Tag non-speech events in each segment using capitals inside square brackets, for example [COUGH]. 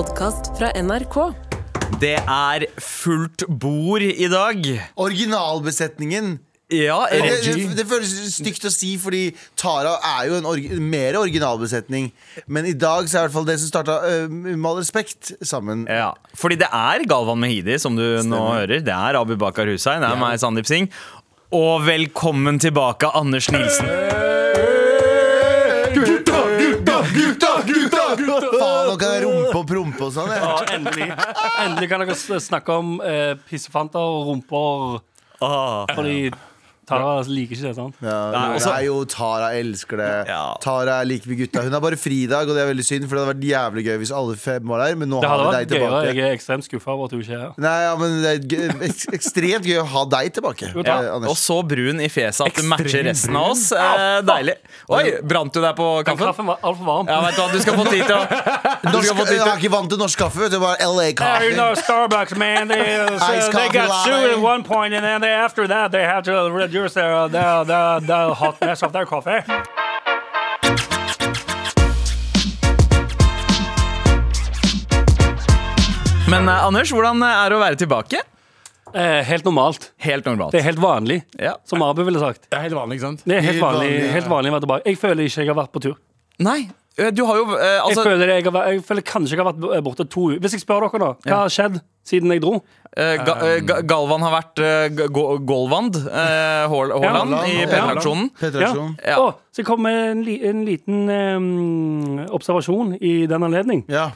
podkast fra NRK. Det er fullt bord i dag. Originalbesetningen. Ja, Det, det, det føles stygt å si, fordi Tara er jo en orgi mer originalbesetning. Men i dag så er i hvert fall det som starta med all respekt sammen. Ja, fordi det er Galvan Mehidi, som du nå hører. Det er Abu Bakar Hussein. Det er meg, Sandeep Singh. Og velkommen tilbake, Anders Nilsen. Gutta, gutta, gutta, gutta! Faen, kan rumpe og prompe og sånn. Ja, endelig. Endelig kan dere snakke om eh, pissefanter og rumper. Ah. Fordi Tara liker ikke det. sant? Ja, Nei, det også- er jo Tara elsker det. Ja. Tara er like med gutta. Hun har bare fridag, og det er veldig synd, for det hadde vært jævlig gøy hvis alle fem var der. Men nå Det har vi vært deg gøyere. tilbake. Jeg er ekstremt skuffa over at hun ikke er her. Nei, ja, men det er gøy, ek ekstremt gøy å ha deg tilbake. Ja. eh. Og så brun i fjeset at du matcher resten av oss. Eh, deilig. Oi, brant du deg på kaffen? Den kaffen var altfor varm. Ja, vet du hva, du skal få tid til å [LAUGHS] Du Norsk, få tid jeg har ikke vant til norsk kaffe, vet du. Bare LA Yeah, kaffe. you know, Starbucks, man. They, uh, they got sued at one point, and then they, after that, they had to reduce there, the, the, the hotness of their coffee. Men eh, Anders, hvordan er det å være tilbake? Eh, helt normalt. Helt normalt. Det er helt vanlig, Ja. som Abu ville sagt. Det er helt vanlig, ikke sant? Det er helt vanlig, helt vanlig å være tilbake. Jeg føler ikke jeg har vært på tur. Nei, eh, du har jo eh, Jeg, altså føler, jeg, har, vært- jeg føler kanskje jeg har vært borte to uker. Hvis jeg spør dere da. hva har skjedd siden jeg dro? eh, ga, eh, ga, Galvan har vært eh, Go- Golvand eh, Haaland ja. i ja. P3-aksjonen. Petrasjon. Ja. Å, så jeg kom med en, li, en liten eh, observasjon i den anledning. Ja,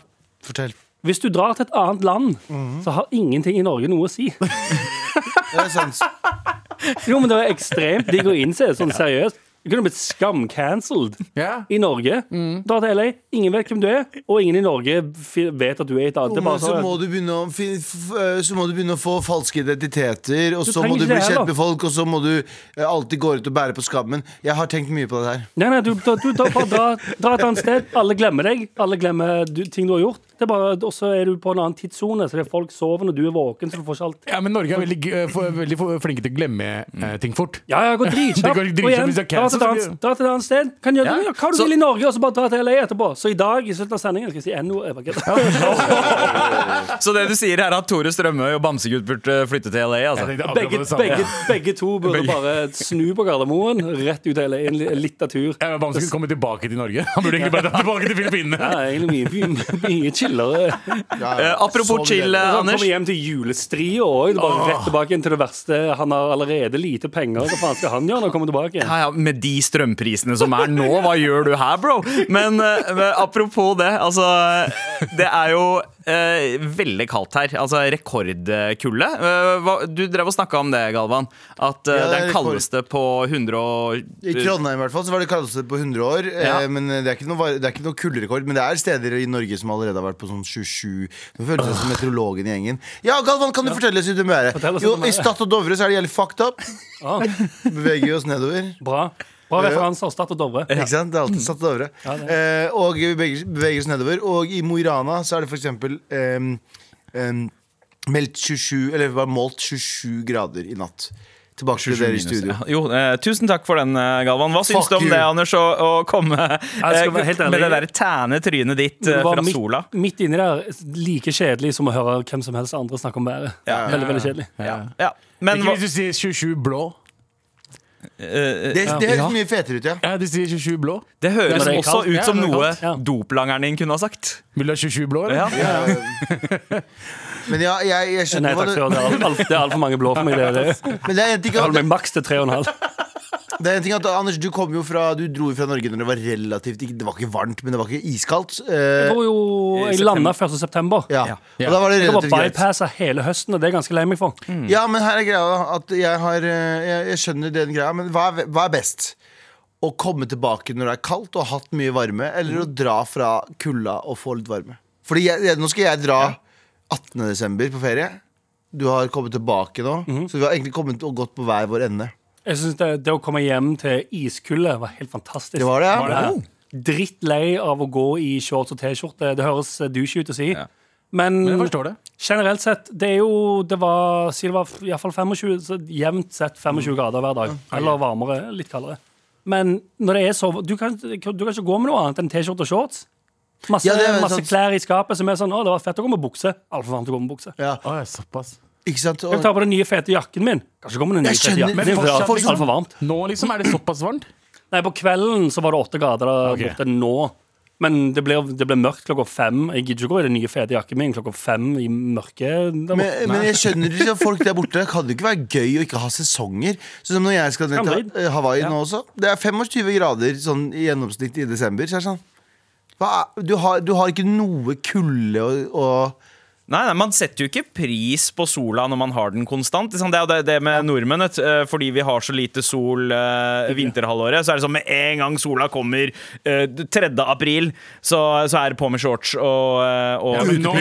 fortell. Hvis du drar til et annet land, Mhm. så har ingenting i Norge noe å si. [LAUGHS] Det er sant. Jo, men det er ekstremt digg å innse, sånn seriøst. Du kunne blitt skam-cancelled Ja. i Norge. Dra til LA, ingen vet hvem du er, og ingen i Norge fi- vet at du er et annet. Det er bare så sånn- må, du begynne å, fin- f- eh, så må du begynne å få falske identiteter, og Du så må trenger du ikke bli det kjent heller. med folk, og så må du eh, alltid gå ut og bære på skammen. Jeg har tenkt mye på det her. Nei, nei, du, du, du dra, bare dra, dra et annet sted. Alle glemmer deg. Alle glemmer du, ting du har gjort. Det er bare, Og så er du på en annen tidssone, så det er folk sover når du er våken. Så du får ikke alt Ja, men Norge er veldig, eh, for, veldig flinke til å glemme eh, ting fort. Ja, ja, dritkjapt. [LAUGHS] Går dritkjapt igjen, det er dra til, et annet, dra til et annet sted. Kan gjøre Ja. ja. hva du Så- vil i Norge, og så bare dra til LA etterpå. Så i dag, i slutten av sendingen, skal jeg si NO. jeg bare kødder. Så det du sier er at Tore Strømøy og Bamsegutt burde flytte til LA? Altså. Begge, begge, begge to burde bare snu på Gardermoen, rett ut til LA. En, litt av tur. Ja, men kommer tilbake til Norge. Han burde egentlig bare dra tilbake til Filippinene. Ja, egentlig mye, mye, mye chillere. Eh, apropos Så chill, Anders. Han kommer hjem til julestri òg. Bare rett tilbake til det verste. Han har allerede lite penger. Hva faen skal han gjøre når han kommer tilbake? Ja, ja, Med de strømprisene som er nå, hva gjør du her, bro? Men, men apropos det, altså Det er jo eh, veldig kaldt her. Altså rekordkulde. Eh, du drev og snakka om det, Galvan. At eh, Ja, det det er er den kaldeste på 100 år I Trondheim i hvert fall, så var det kaldeste på 100 år. Ja. Eh, men det er ikke noe, var- det er ikke noe kulderekord. Men det er steder i Norge som allerede har vært på sånn 27. Nå føles det som meteorologen i gjengen. Ja, Galvan, kan du fortelle oss om været? Fortell Jo, I. Stad og Dovre så er det jævlig fucked up. Ah, Beveger vi oss nedover. bra. Bra referanser. Start og Dovre. Ikke sant? Det er alltid Stad og Dovre. Ja, eh, og vi beveger, beveger oss nedover. Og i Mo i Rana så er det for eksempel em, em, meldt 27 Eller var målt 27 grader i natt. Tilbake til dere i studio. Ja, Jo, eh, tusen takk for den, eh, Galvan. Hva syns du om you. det, Anders, å, å komme skal være helt eh, med det der tæne trynet ditt eh, fra midt, sola? midt inni der like kjedelig som å høre hvem som helst andre snakke om været. Ja. Veldig, veldig kjedelig. Ja. Ja. Men Ikke hva, hvis du sier 27 blå. Eh, Det, det høres Ja. mye fetere ut, ja. Ja, de sier 27 blå. det høres det også kaldt. ut som ja, noe ja. doplangeren din kunne ha sagt. Vil du ha 27 blå, eller? Ja. [LAUGHS] Men ja, jeg, jeg skjønner Nei, takk skal du ha. Det er alt- det er altfor mange blå for meg. Det, det. Men det er en ting Jeg holder meg maks til tre og en halv. det er en ting at Anders, du kom jo fra Du dro jo fra Norge når det var relativt ikke- Det var ikke varmt, men det var ikke iskaldt. Jeg Eh, jo jeg landa 1. september. ja. Ja. Og da var det Jeg var relativt greit. bypassa hele høsten, og det er jeg ganske lei meg for. Ja, men her er greia at jeg har eh, Jeg, jeg skjønner den greia, men hva er, hva er best? Å komme tilbake når det er kaldt og har hatt mye varme, eller å dra fra kulda og få litt varme? Fordi jeg, jeg, nå skal jeg dra 18. desember på ferie. Du har kommet tilbake nå, Mhm. så vi har egentlig kommet og gått på hver vår ende. Jeg synes det, det å komme hjem til iskulde var helt fantastisk. Det var det, ja. Var det? Drittlei av å gå i shorts og T-skjorte. Det høres douche ut å si. Ja. Men Men jeg forstår det. generelt sett, det er jo Det var, si det var i hvert fall 25, så jevnt sett 25 grader hver dag. Eller varmere, litt kaldere. Men når det er så Du kan, du kan ikke gå med noe annet enn T-skjorte og shorts. Masse, Ja, det er masse sånn- klær i skapet som er sånn Å, det var fett å gå med bukse. Altfor varmt å gå med bukse. Ja, Å, ja, såpass. ikke sant? Jeg tar Og, på den nye, fete jakken min. Kanskje kommer den nye Jeg fete skjønner, jakken. men Det er fortsatt for- liksom- altfor varmt. Nå liksom er det såpass varmt. [CLEARS THROAT] Nei, på kvelden så var det åtte grader der Ok. borte nå. Men det blir, det blir mørkt klokka fem. Jeg gidder ikke gå i den nye, fete jakken min klokka fem i mørket. der borte. men, men jeg skjønner ikke at folk der borte. Kan det ikke være gøy å ikke ha sesonger? Sånn som når jeg skal ned Kan til bli. eh, Hawaii nå også. Det er 25 grader sånn i gjennomsnitt i desember. Så er det sånn du, har, du har ikke noe kulde og, og Nei, nei, Man setter jo ikke pris på sola når man har den konstant. Liksom. Det er jo det, det med nordmenn. vet. Eh, Fordi vi har så lite sol eh, vinterhalvåret, så er det sånn med en gang sola kommer eh, 3. april, så, så er det på med shorts og, eh, og Ja, nå,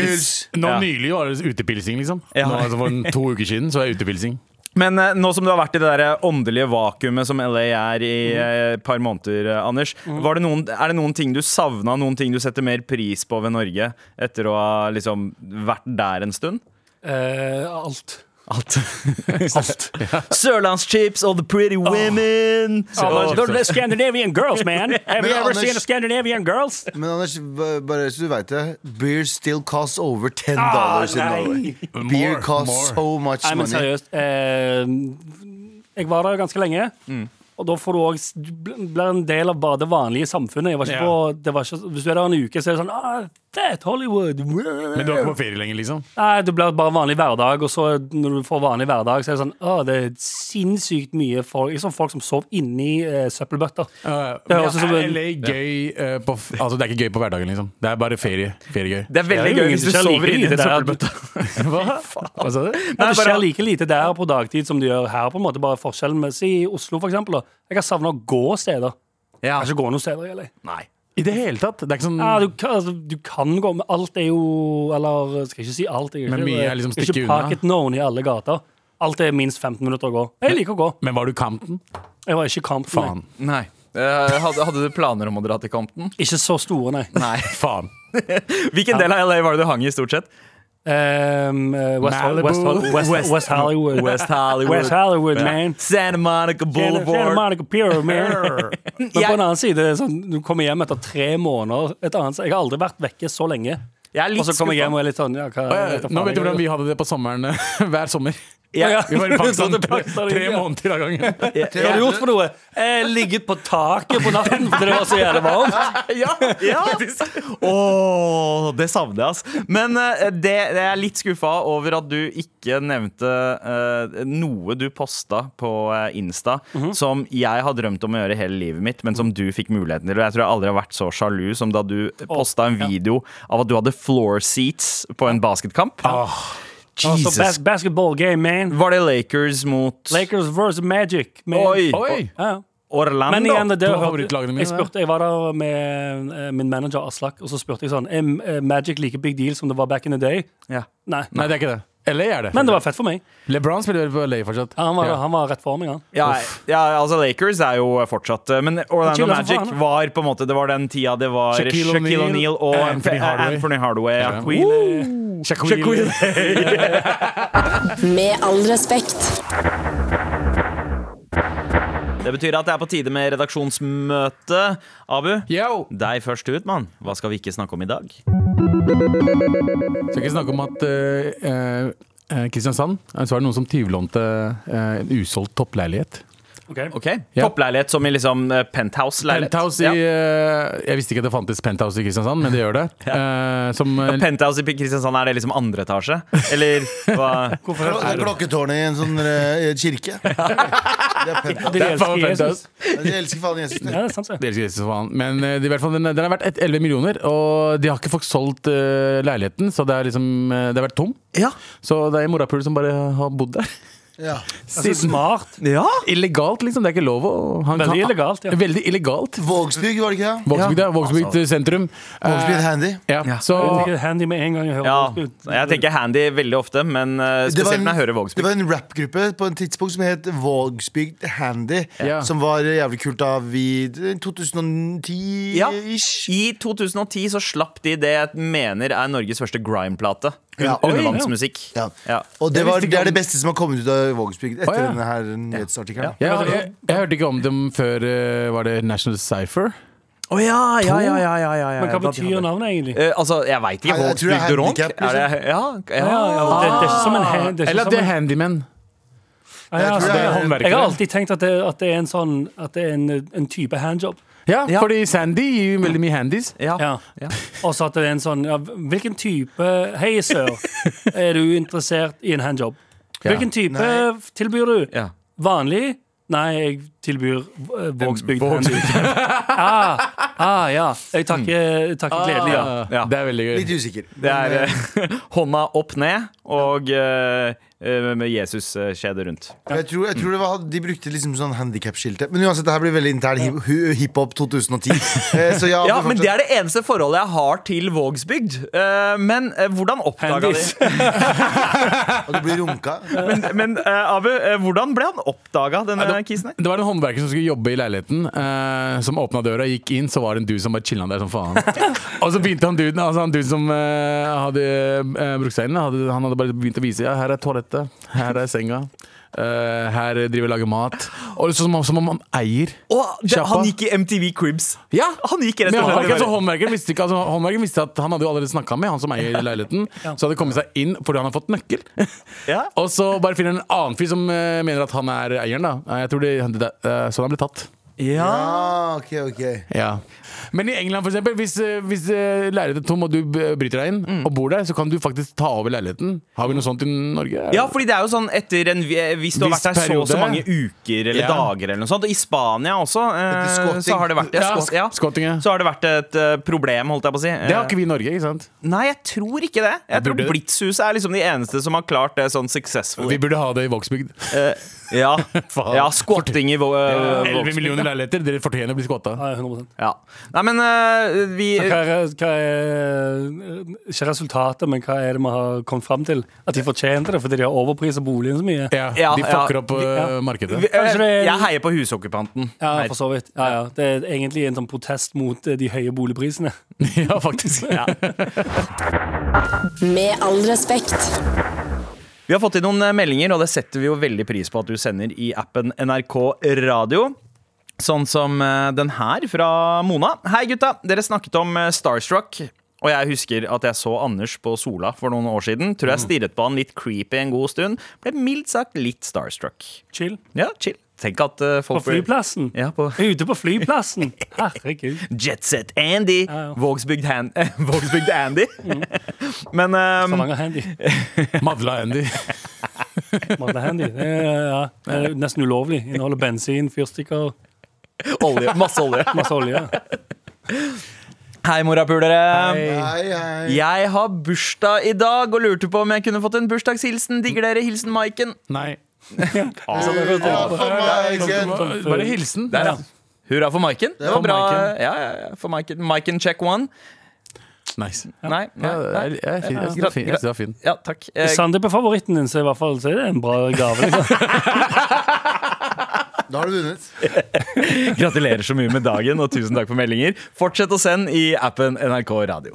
nå Ja. nylig var det utepilsing, liksom. Ja. Nå, altså for to uker siden så er utepilsing. Men eh, nå som du har vært i det der åndelige vakuumet som LA er i eh, et par måneder, eh, Anders, var det noen, er det noen ting du savna, noen ting du setter mer pris på ved Norge etter å ha liksom vært der en stund? Eh, alt. Alt. [LAUGHS] Alt. Sørlandschips og the pretty women. Oh, Oh, the Scandinavian girls, man. [LAUGHS] Have you ever Anders- seen a Scandinavian girls? Men Anders, bare så du vet det Beer still costs over 10 Ah, dollars in nei. Norway. Beer costs more. so much Nei, men seriøst. Eh, jeg var der ganske lenge. Og da får du du blir en del av bare det vanlige samfunnet. Jeg var ikke på, det var ikke, hvis du er der en uke, så er det sånn ah, Fett, Hollywood! Men du har ikke på ferie lenger, liksom? Nei, det blir bare vanlig hverdag, og så når du får vanlig hverdag, så er det sånn Å, det er sinnssykt mye folk Liksom folk som sover inni uh, søppelbøtter. Uh, Det høres ja, som er en- LA gøy uh, på f Altså, det er ikke gøy på hverdagen, liksom. Det er bare ferie. Feriegøy. Det er veldig Det er gøy hvis du sover inni en søppelbøtte. [LAUGHS] Hva? Hva sa du? Nei, det skjer like lite der på dagtid som det gjør her. på en måte Bare forskjellen med Si i Oslo, for eksempel. da. Jeg har savna å gå steder. Ja. Jeg kan ikke gå noen steder i Nei. I det hele tatt? Det er ikke sånn Ja, du, kan, altså, du kan gå, men alt er jo Eller skal jeg ikke si alt. Jeg, Men ikke, mye er liksom stikke ikke unna. pocket known i alle gater. Alt er minst 15 minutter å gå. Jeg liker å gå. Men var du Campton? Jeg var ikke i Compton. Faen. Nei. Eh, hadde, hadde du planer om å dra til Compton? Ikke så store, nei. Nei. Faen. [LAUGHS] Hvilken del av LA var det du hang i, stort sett? Um, uh, West, Malibu. West, West, West- West Hollywood. West Hollywood. West Hollywood, man. Santa Monica Boulevard. Santa Monica Pier, man. Men på en annen side, sånn, du kommer hjem etter tre måneder et annet. Jeg har aldri vært vekke så lenge. Og så kommer jeg hjem og er litt sånn ja, hva, Nå vet du hvordan vi hadde det på sommeren [LAUGHS] hver sommer. Jeg- Vi var i Pakistan tre, tre måneder av gangen. Hva har du gjort for noe? Jeg ligget på taket på natten fordi det var så jævlig varmt. [LAUGHS] Ja, ja. Åh, det savner jeg, altså. Men eh, det, jeg er litt skuffa over at du ikke nevnte uh, noe du posta på eh, Insta som jeg har drømt om å gjøre hele livet mitt, men som du fikk muligheten til. Og jeg tror jeg aldri har vært så sjalu som da du posta en video av at du hadde floor seats på en basketkamp. Altså, Jesus. bas basketball game, man. Var det Lakers mot Lakers versus Magic. Man. Oi! Oi! Ja. Orlando? Men igjen, det, mine, jeg, spurte, jeg var der med eh, min manager Aslak, og så spurte jeg sånn Er eh, Magic like big deal som det var back in the day? ja. Nei. Nei, det er ikke det. LA er det. Men det var fett for meg. LeBron spiller vel på LA fortsatt. Ja, han, var, Ja. han var rett for meg, han. Ja, ja, altså Lakers er jo fortsatt eh, Men Orlando Magic var på en måte Det var den tida det var Shaquille Shaquille O'Neal, og Anthony Hardaway. Anthony Hardaway. Ja. Ja. Shaquille. [LAUGHS] Med all respekt. Det betyr at det er på tide med redaksjonsmøte. Abu, Yo! deg først ut, mann. Hva skal vi ikke snakke om i dag? Skal ikke snakke om at uh, eh, så var det noen som tyvlånte en usolgt toppleilighet. Ok. Okay. Ja. Toppleilighet som i liksom eh, penthouse-leilighet. Penthouse i ja. Jeg visste ikke at det fantes penthouse i Kristiansand, men det gjør det. [LAUGHS] Eh, som eh, Ja. Penthouse i Kristiansand, er det liksom andre etasje? Eller hva? [LAUGHS] Det er klokketårnet i en sånn eh, kirke. [LAUGHS] Det er penthouse. De Det er elsker Jesus. De elsker faen Jesus. Ja, det er sant, det. Det elsker Jesus faen. Men eh, det i hvert fall, den, den er verdt 11 millioner, og de har ikke fått solgt eh, leiligheten, så det er liksom eh, Det har vært tom. Ja. Så det er en morapuler som bare har bodd der. Ja. Altså, smart. ja. Illegalt, liksom. Det er ikke lov å han Veldig kan- illegalt, ja. Veldig illegalt. Vågsbygd, var det ikke det? Vågsbygd, ja. Vågsbygd sentrum. Vågsbygd Eh, handy. ja. Ja. Så handy med en gang jeg hører ja. Vågsbygd. Jeg tenker handy veldig ofte, men uh, spesielt en- når jeg hører Vågsbygd. Det var en rappgruppe på en tidspunkt som het Vågsbygd Handy. Ja. Som var jævlig kult av i 2010-ish. Ja. I 2010 så slapp de det jeg mener er Norges første grime-plate. Ja. Undervannsmusikk. Ja. Ja. Og det, var, det er det beste som har kommet ut av Vågsbygd etter oh, ja. denne her nyhetsartikkelen. ja, jeg, jeg hørte ikke om dem før eh, Var det National Cypher? Å ja, ja, ja, ja, ja, ja, ja. Men hva betyr navnet egentlig? Eh, altså, jeg veit ikke. Vågsbygd jeg Ronk? Er det, ja, ja. Ja, ja, det, det er ikke som en hand- det er Eller som at det er handyman. Ja, ja, Jeg altså, det er jeg, jeg har alltid tenkt at det, at det er en sånn At det er en, en type handjob. Ja, Ja. fordi Sandy gir jo veldig mye handies. ja. Ja. Ja. Og så at det er en sånn ja, Hvilken type Hei, sør. Er du interessert i en handjob? Hvilken type Nei. tilbyr du? Ja. Vanlig? Nei, jeg tilbyr uh, Vågsbygd handy. [LAUGHS] ah, ah, ja. Jeg takker, takker gledelig, ja. Ja. Det er veldig gøy. Litt usikker. Det er eh, eh, [LAUGHS] hånda opp ned og eh, eh, med Jesus-kjede rundt. jeg, tror, jeg tror det var De brukte liksom sånn handikap-skilte. Men uansett, det her blir veldig intern hiphop 2010. [LAUGHS] Eh, Så ja, Ja, men Det er det eneste forholdet jeg har til Vågsbygd. Eh, men eh, hvordan oppdaga de [LAUGHS] [LAUGHS] Og du blir runka. Men, men eh, Abu, eh, hvordan ble han oppdaga, denne det- kisen her? Det var en håndverker som skulle jobbe i leiligheten, eh, som åpna døra, gikk inn, så var det en dude som bare chilla der som faen. og så begynte han duden, altså han duden som eh, hadde brukt seg inn, han hadde bare begynt å vise ja, her er toalettet, her er senga. Uh, her driver jeg og lager mat. Og det er som, om- som om han eier. sjappa. han gikk i MTV Cribs. Ja! Han gikk rett Men og slett håndverkeren, håndverkeren, visste ikke, altså, håndverkeren visste at han hadde jo allerede snakka med han som eier leiligheten. [LAUGHS] Så hadde kommet seg inn fordi han har fått nøkkel. [LAUGHS] Ja. Og så bare finner han en annen fyr som uh, mener at han er eieren. da Jeg tror det, det, uh, Så han ble tatt. Ja. ja. ok, ok Ja. Men i England, for eksempel, hvis, eh, hvis eh, leiligheten er tom og du bryter deg inn Mm. og bor der, så kan du faktisk ta over leiligheten. Har vi noe sånt i Norge? Ja, fordi det er jo sånn etter en Hvis du har vært der så og så mange uker eller Ja. dager eller noe sånt. Og i Spania også, eh, så har det vært det. Ja, Skott- ja. ja. Så har det vært et eh, problem, holdt jeg på å si. Det har ikke vi i Norge, ikke sant? Nei, jeg tror ikke det. Jeg tror burde. Blitzhuset er liksom de eneste som har klart det sånn Vi burde ha det i Vågsbygd. [LAUGHS] Eh, ja. Ja, skvatting i Vå- eh, 11 millioner leiligheter, dere fortjener å bli skvatta. Ja, 100 Ja. Nei, men eh, vi Så hva er, hva er Ikke resultatet, men hva er det vi har kommet fram til? At de fortjente det fordi de har overpriset boligen så mye? Ja, Ja, de ja. fucker opp eh, Ja. markedet. vi- eh, Kanskje det er- Jeg heier på husokkupanten. Ja, Her. for så vidt. Ja, ja. Det er egentlig en sånn protest mot eh, de høye boligprisene. [LAUGHS] ja, faktisk. Ja. Med all respekt. Vi har fått inn noen eh, meldinger, og det setter vi jo veldig pris på at du sender i appen NRK Radio. Sånn som eh, den her fra Mona. Hei, gutta. Dere snakket om eh, Starstruck. Og jeg husker at jeg så Anders på Sola for noen år siden. Tror jeg stirret på han litt creepy en god stund. Ble mildt sagt litt starstruck. Chill. Ja, chill. Tenk at uh, På folk På flyplassen. Ja, på Ute på flyplassen. [LAUGHS] Herregud. Jetset Andy. Ja, ja. Vågsbygd, Han [LAUGHS] Vågsbygd Andy. [LAUGHS] Men um... Stavanger Handy. Madla Andy. Madla Handy. Det er, ja, det er nesten ulovlig. Inneholder bensin, fyrstikker, olje. Masse olje. masse olje. Hei, morapulere. Hei, hei. Jeg har bursdag i dag og lurte på om jeg kunne fått en bursdagshilsen. Digger dere hilsen Maiken? Nei. [LAUGHS] Bare hilsen. Der, ja. Hurra for Maiken. Det var bra. Ja, ja, for Maiken. Maiken check one. Nice. Ja. Nei, nei, nei. Jeg, eh, jeg, jeg, jeg syns det var fint. Ja, takk. Hvis eh, Sandeep er favoritten din, så, i hvert fall, så er det en bra gave. Liksom. [LAUGHS] da har du vunnet. [LAUGHS] Gratulerer så mye med dagen, og tusen takk for meldinger. Fortsett å sende i appen NRK Radio.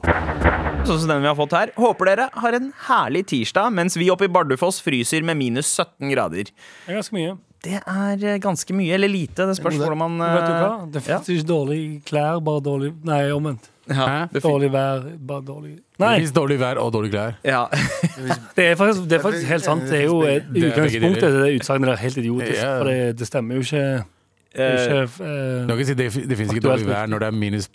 Sånn som den vi har fått her. Håper dere har en herlig tirsdag mens vi oppe i Bardufoss fryser med minus 17 grader. Det er ganske mye. Det er eh, ganske mye, eller lite. Det spørs hvordan man Vet du hva? eh, Det fins ja. dårlig klær, bare dårlig Nei, omvendt. Ja, det. Dårlig vær, bare dårlig Det Nei, fins dårlig vær og dårlige klær. Ja. [LAUGHS] det er faktisk, det er faktisk helt sant. Det er jo Det utgangspunktet deler. det utsagnet der helt idiotisk. For det, det stemmer jo ikke. Det Eh, ikke uh, det, det fins ikke dårlig vær når det er minus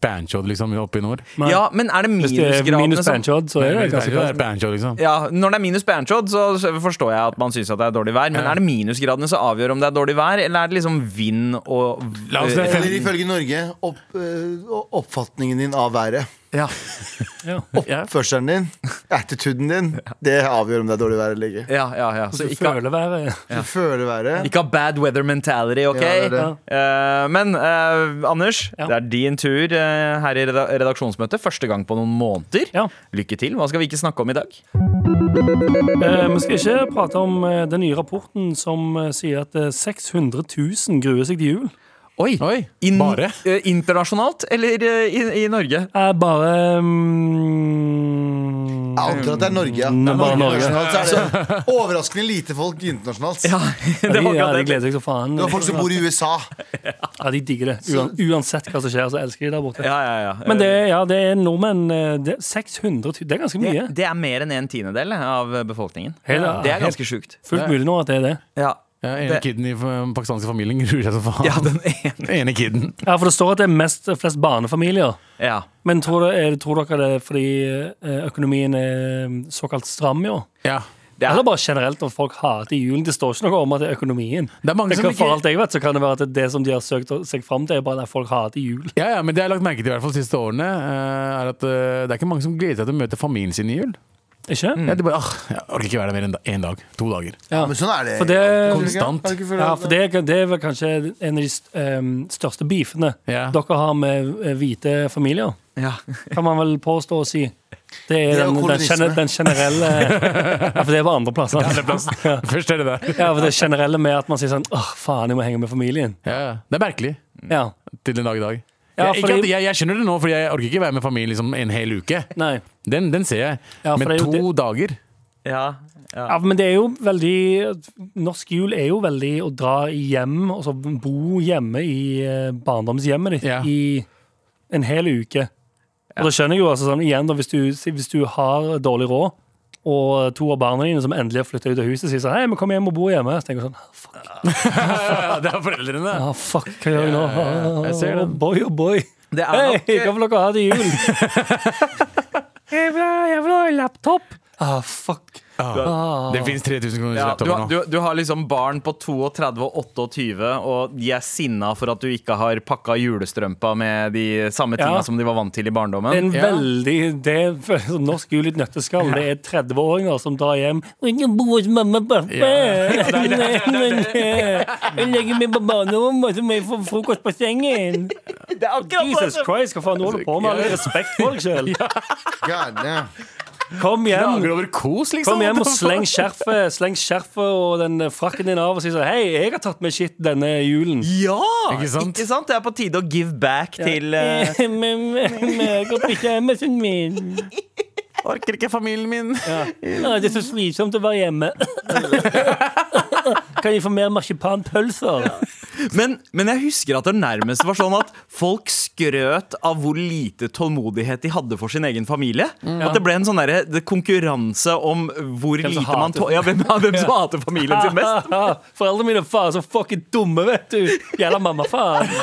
banchod liksom, oppe i nord. Men, ja, men er det minusgradene minus som banchod, så er det ganske kaldt. banchod, liksom. ja, Når det er minus banchod, så forstår jeg at man syns det er dårlig vær. Men Ja. er det minusgradene som avgjør om det er dårlig vær, eller er det liksom vind og La oss- eh, Eller ifølge Norge opp, øh, oppfatningen din av været. Ja. [LAUGHS] Ja. Oppførselen din, attituden din, det avgjør om det er dårlig vær eller ikke. ja, ja, ja. Så Så ikke, føler været Du føler været. ikke ha bad weather mentality, OK? Ja, det det. Uh, men uh, Anders, Ja. det er din tur uh, her i redaksjonsmøtet. Første gang på noen måneder. Ja. Lykke til. Hva skal vi ikke snakke om i dag? Vi skal ikke prate om den nye rapporten som sier at eh, 600 000 gruer seg til jul. Oi! Oi, In bare? eh, internasjonalt eller eh, i, i Norge? Er bare mm, Jeg antar at det er Norge, ja. Mm, bare Norge. Så er det [LAUGHS] overraskende lite folk internasjonalt. Ja, Ja, [LAUGHS] det var ja, de gleder seg så faen. Det var folk som bor i USA. [LAUGHS] Ja, de digger det. Uansett hva som skjer, så elsker de der borte. Ja, ja, ja. Men det, er- ja, det er nordmenn eh, det er 600 Det er ganske mye. det, det er mer enn en tiendedel av befolkningen. Helt- Det er ganske sjukt. Fullt mulig nå at det er det. Ja. Ja, ene Det- kiden i den pakistanske familien [LAUGHS] gruer seg som faen. ja, den ene. Ene kiden. Ja, for det står at det er mest, flest barnefamilier. Ja. Men tror, det, er, tror dere det er fordi eh, økonomien er såkalt stram i år? Ja. Det er, Eller bare generelt at folk hater julen? Det står ikke noe om at det er økonomien. Det er mange Det som kan, for alt jeg vet, så kan det være at det, det som de har søkt seg fram til, er bare at folk hater jul. ja, ja, men det jeg har lagt merke til i hvert fall de siste årene, eh, er at eh, det er ikke mange som gleder seg til å møte familien sin i jul. Ikke? Ja, de bare, ah, jeg orker ikke være der mer enn da- en dag. To dager. Ja. Men sånn er det. For det- Konstant. Ja, for det, det er vel kanskje en av de største beefene Ja. dere har med eh, hvite familier. ja. Kan man vel påstå å si. Det er, Det er den, den, den generelle [LAUGHS] Ja, for det er på andre plasser [LAUGHS] Først er det der. ja, for det generelle med at man sier sånn Åh, faen, jeg må henge med familien. Ja, ja. det er merkelig Ja. til en dag i dag. Ja, jeg, ikke fordi- at, jeg, jeg skjønner det nå, fordi jeg orker ikke være med familien liksom, en hel uke. Nei. Den, den ser jeg. Ja, for Men det to dager ja. ja. Ja, men det er jo veldig Norsk jul er jo veldig å dra hjem, og så bo hjemme i eh, barndomshjemmet ditt Ja. i en hel uke. Og da skjønner jeg jo altså sånn igjen da, hvis du, hvis du har dårlig råd, og to av barna dine som endelig har flytta ut av huset, sier sånn Hei, men kom hjem og bo hjemme. Så tenker jeg sånn Fuck, Det er foreldrene. ah, fuck hva gjør jeg nå? ja, jeg ser det. den. boy, oh boy. Det er Hei, nok hva vil dere ha til jul? [LAUGHS] [LAUGHS] jeg, vil, ha- jeg vil ha en laptop. Ah, fuck. Ah. Det fins 3000 kroner ja, du, har- nå. du, du har liksom barn på 32 og 28, og de er sinna for at du ikke har pakka julestrømpa med de samme tinga Ja. som de var vant til i barndommen. En Ja. veldig Det er som norsk jul i et nøtteskall. Det er 30-åringer som drar hjem. «Jeg kan bo hos mamma og pappa. Jeg legger meg på barnerommet, så må jeg få frokost på sengen. Jesus Christ, hva faen du holder på med? All respekt for deg sjøl. Kom hjem. Over kos, liksom. Kom hjem og sleng skjerfet Sleng skjerfet og den frakken din av og si sånn Hei, jeg har tatt med shit denne julen. Ja! Ikke sant? Ikke sant? Det er på tide å give back til uh... Men jeg går på hjemmet min. Orker ikke familien min. [LAUGHS] Ja, det er så slitsomt å være hjemme. [LAUGHS] Kan jeg få mer marsipanpølser? men, men jeg husker at det nærmest var sånn at folk skrøt av hvor lite tålmodighet de hadde for sin egen familie. At det ble en sånn der, det konkurranse om hvor Hvem lite man tå- ja, hvem, hvem som hater familien sin mest. [LAUGHS] Foreldrene mine er faen så fucking dumme, vet du. Jævla mamma-faen. [LAUGHS]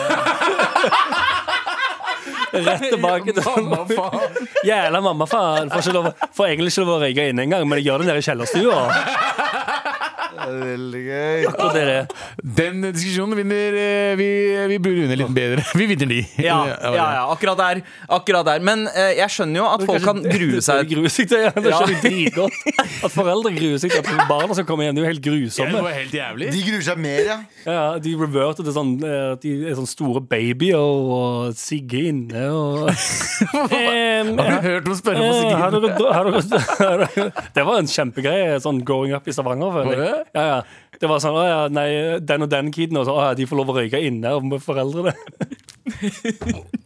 Rett tilbake til Mamma, faen. Jævla mamma-faen. Får, ikke lov får egentlig ikke lov å røyke inne engang, men jeg gjør det nede i kjellerstua. Det veldig gøy. Og det er. Den diskusjonen vinner eh, vi, vi vinne litt bedre. [LAUGHS] Vi vinner de. Ja, ja, ja, akkurat der. Akkurat der. Men uh, jeg skjønner jo at folk kan grue seg. Grue seg til, det Ja. dritgodt. [LAUGHS] At foreldre gruer seg til at barna skal komme hjem. Det er jo helt grusomme. Ja, helt jævlig. De gruer seg mer, ja. Ja, de reverter til sånn eh, At de er sånn store babyer og sigger inne og [LAUGHS] um, Har du hørt noen spørre på Sigge dere, dere, dere, Det var en kjempegreie sånn growing up i Stavanger. føler jeg. [LAUGHS] Ja, ja. Det var sånn, å ja, nei, Den og den kiden og så, å ja, de får lov å røyke inne med foreldrene. [LAUGHS]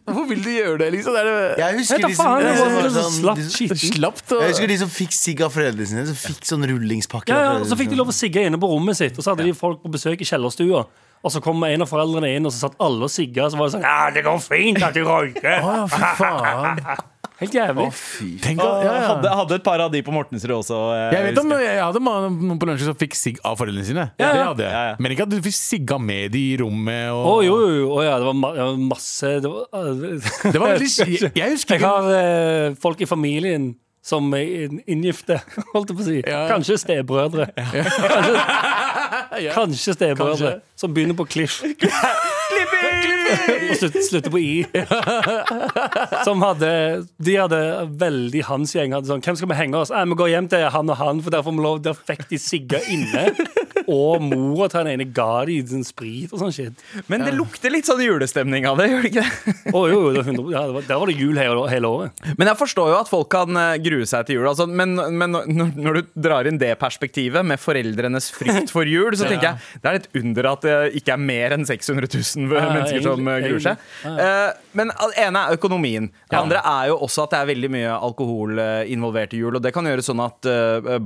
Hvorfor vil de gjøre det, liksom? Det er det Jeg husker de som, faen, det de var sånn, slapt de som- skitten. slapt. Og... Jeg husker de som fikk sigg av foreldrene sine. Som fikk sånn rullingspakke. Ja, av ja, og foreldrene Så fikk de sine. lov å sigge inne på rommet sitt, og så hadde de folk på besøk i kjellerstua. Og så kom en av foreldrene inn, og så satt alle og sigga. Og så var det sånn Ja, det går fint at du røyker. Å, fy faen. [LAUGHS] Helt jævlig. Tenk at, ja, ja. Hadde, hadde et par av de på Mortensrud også. Jeg, Jeg vet om jeg, jeg hadde noen på lunsj som fikk sigg av foreldrene sine. Ja, Det hadde jeg. Ja, ja. Men ikke at du fikk sigga med de i rommet. Å Og... jo, jo, jo. Oh, ja, det var ma ja, masse det var, [LAUGHS] Det var veldig Jeg, jeg husker Jeg har eh, folk i familien som inngifte, [LAUGHS] holdt jeg på å si. Ja. Kanskje stebrødre. Kanskje, [LAUGHS] kanskje stebrødre. Som begynner på Cliff. [LAUGHS] Og slutter, slutter på I. [LAUGHS] Som hadde De hadde veldig hans gjeng. Hadde sånn, Hvem skal vi henge oss? Eh, vi går hjem til han og han, for der får vi lov Der fikk de sigge inne. og mora til han ene ga de sånn sprit og sånn shit. Men det lukter litt sånn julestemning av det, gjør det ikke det? Å, jo, jo, det var 100, ja, det var, der var det jul hele, hele året. Men jeg forstår jo at folk kan eh, grue seg til jul. Altså, men men når, når du drar inn det perspektivet med foreldrenes frykt for jul, så tenker jeg det er et under at det ikke er mer enn 600 000 [LAUGHS] Ja, mennesker som eh, gruer seg. Eh, Men det ene er økonomien. Det andre er jo også at det er veldig mye alkohol eh, involvert i jul. Og det kan gjøre sånn at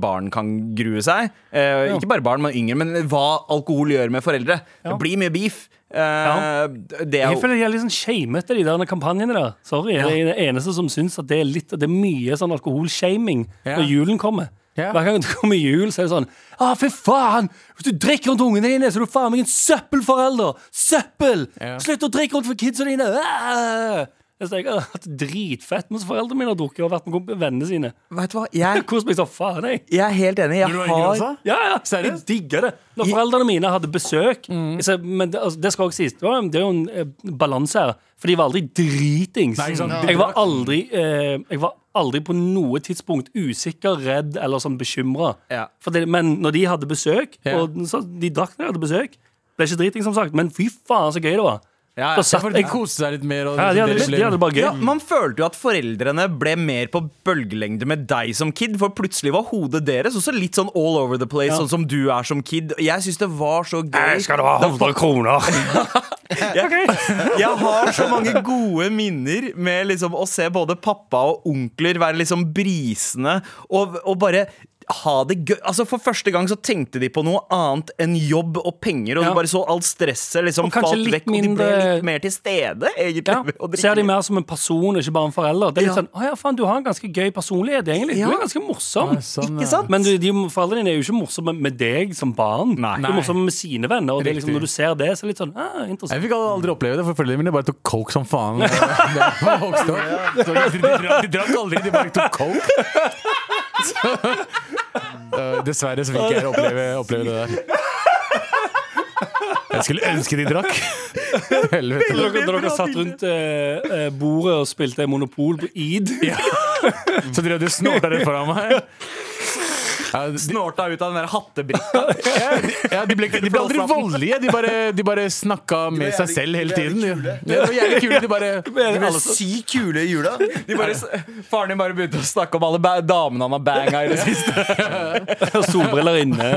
barn kan grue seg. Ikke bare barn, men yngre. Men hva alkohol gjør med foreldre. Det blir mye beef. Ja. Det er Jeg føler de er litt sånn shamete, de der kampanjene der. Sorry, Jeg er den eneste som syns at det er litt Det er mye sånn alkoholshaming Ja. når julen kommer. Ja. Hver gang det kommer jul, så er det sånn Å, fy faen! Hvis du drikker rundt ungene dine, så er du faen meg en søppelforelder! Søppel! Ja. Slutt å drikke rundt for kidsa dine! Ah! Jeg tenker, jeg har hatt dritfett mens foreldrene mine har drukket og vært med vennene sine. Vet du hva? Jeg, [LAUGHS] meg så faen, jeg. jeg er helt enig. Jeg har også? Ja, ja, Seriøst? jeg digger det. Når foreldrene mine hadde besøk så, Men det, altså, det skal også sies, det, var, det er jo en eh, balanse her. For de var aldri dritings. Nei, sånn. Jeg var aldri eh, Jeg var aldri på noe tidspunkt usikker, redd eller sånn bekymra. Ja. Men når de hadde besøk, og så, de drakk når de hadde besøk Ble ikke driting, som sagt, men fy faen så gøy det var. Ja, ja. Satt de koste seg litt mer. Og ja, de, hadde, de hadde bare gøy. Ja, Man følte jo at foreldrene ble mer på bølgelengde med deg som kid, for plutselig var hodet deres også litt sånn all over the place, Ja. sånn som du er som kid. Jeg syns det var så gøy. skal du ha 100 kroner? [LAUGHS] Jeg, [LAUGHS] jeg har så mange gode minner med liksom å se både pappa og onkler være liksom brisende og, og bare ha det gøy. Altså For første gang så tenkte de på noe annet enn jobb og penger, og Ja. du bare så alt stresset liksom Og falt litt mindre... og de ble litt mer til stede, egentlig. Ja, ser de mer som en person, ikke bare en forelder. Det er litt Ja. sånn, å ja, faen, Du har en ganske gøy personlighet, egentlig. Ja. Du er ganske morsom. Ja, sånn, Ikke sant? Men du, de foreldrene dine er jo ikke morsomme med deg som barn. Nei. De er morsomme med sine venner. Og det er liksom, når du ser det, så er det litt sånn ah, interessant. Jeg fikk aldri oppleve det, for foreldrene mine bare tok coke som faen. [LAUGHS] Det var vokst opp. Så de, de, de drakk aldri, de bare tok coke. [LAUGHS] Øh, dessverre så fikk jeg oppleve, oppleve det der. Jeg skulle ønske de drakk. Helvete. Dere, dere satt rundt eh, eh, bordet og spilte Monopol på Eid. Så drev du snorta rett foran meg. Ja, de, Snorta ut av den der hattebrikka. [LAUGHS] ja, de, ble, de ble aldri voldelige. De bare, de bare snakka med seg selv hele de ble tiden. jævlig Ja, det var jævlig kule. De bare [LAUGHS] De ble sykt kule i jula. De bare, faren din bare begynte å snakke om alle damene han har banga i det siste. [LAUGHS] Og solbriller inne.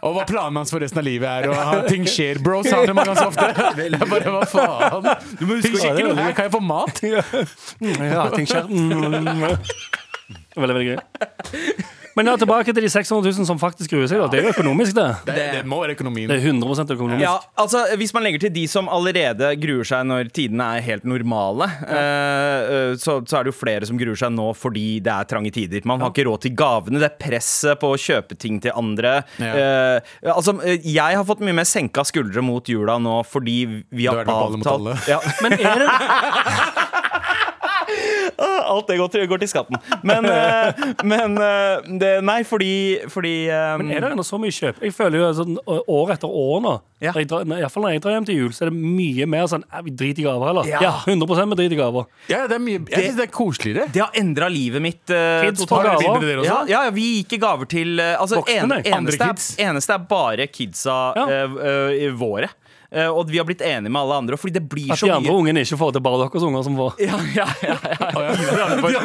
Og, hva planen hans for resten av livet er. Og han- ting skjer, bro, sa han til meg ganske ofte. Jeg bare, hva faen? Ting skjer ikke noe. her. Kan jeg få mat? ja, ting skjer. Mm. Veldig, veldig gøy. Men ja, tilbake til de 600 000 som faktisk gruer seg. Da. Det er jo økonomisk, det. Det, det må være økonomien. Det er 100 økonomisk. Ja, altså Hvis man legger til de som allerede gruer seg når tidene er helt normale, ja. uh, så, så er det jo flere som gruer seg nå fordi det er trange tider. Man har ikke råd til gavene. Det er presset på å kjøpe ting til andre. Ja. Eh, altså, Jeg har fått mye mer senka skuldre mot jula nå fordi vi har avtalt Du er det på alle mot avtalt alle. ja, Men er det [LAUGHS] Alt det går til, går til skatten. Men, eh, men eh, det, Nei, fordi, fordi um... Men er det ennå så mye kjøp? Jeg føler jo sånn år etter år nå Ja. drar, når- jeg drar hjem til jul, så er det mye mer sånn «Æ, Vi driter i gaver, eller? Ja. Ja, 100 vi driter i gaver. Ja, det er mye, jeg syns det er koseligere. Det har endra livet mitt. Uh, Kids totalt. får gaver. Ja, ja, vi gikk i gaver til uh, altså, Voksne, en. Eneste, er, eneste er bare kidsa Ja. uh, eh, våre. Eh, og vi har blitt enige med alle andre, fordi det blir At så de andre mye ungene ikke får det, bare deres unger som får. ja, ja, ja, ja.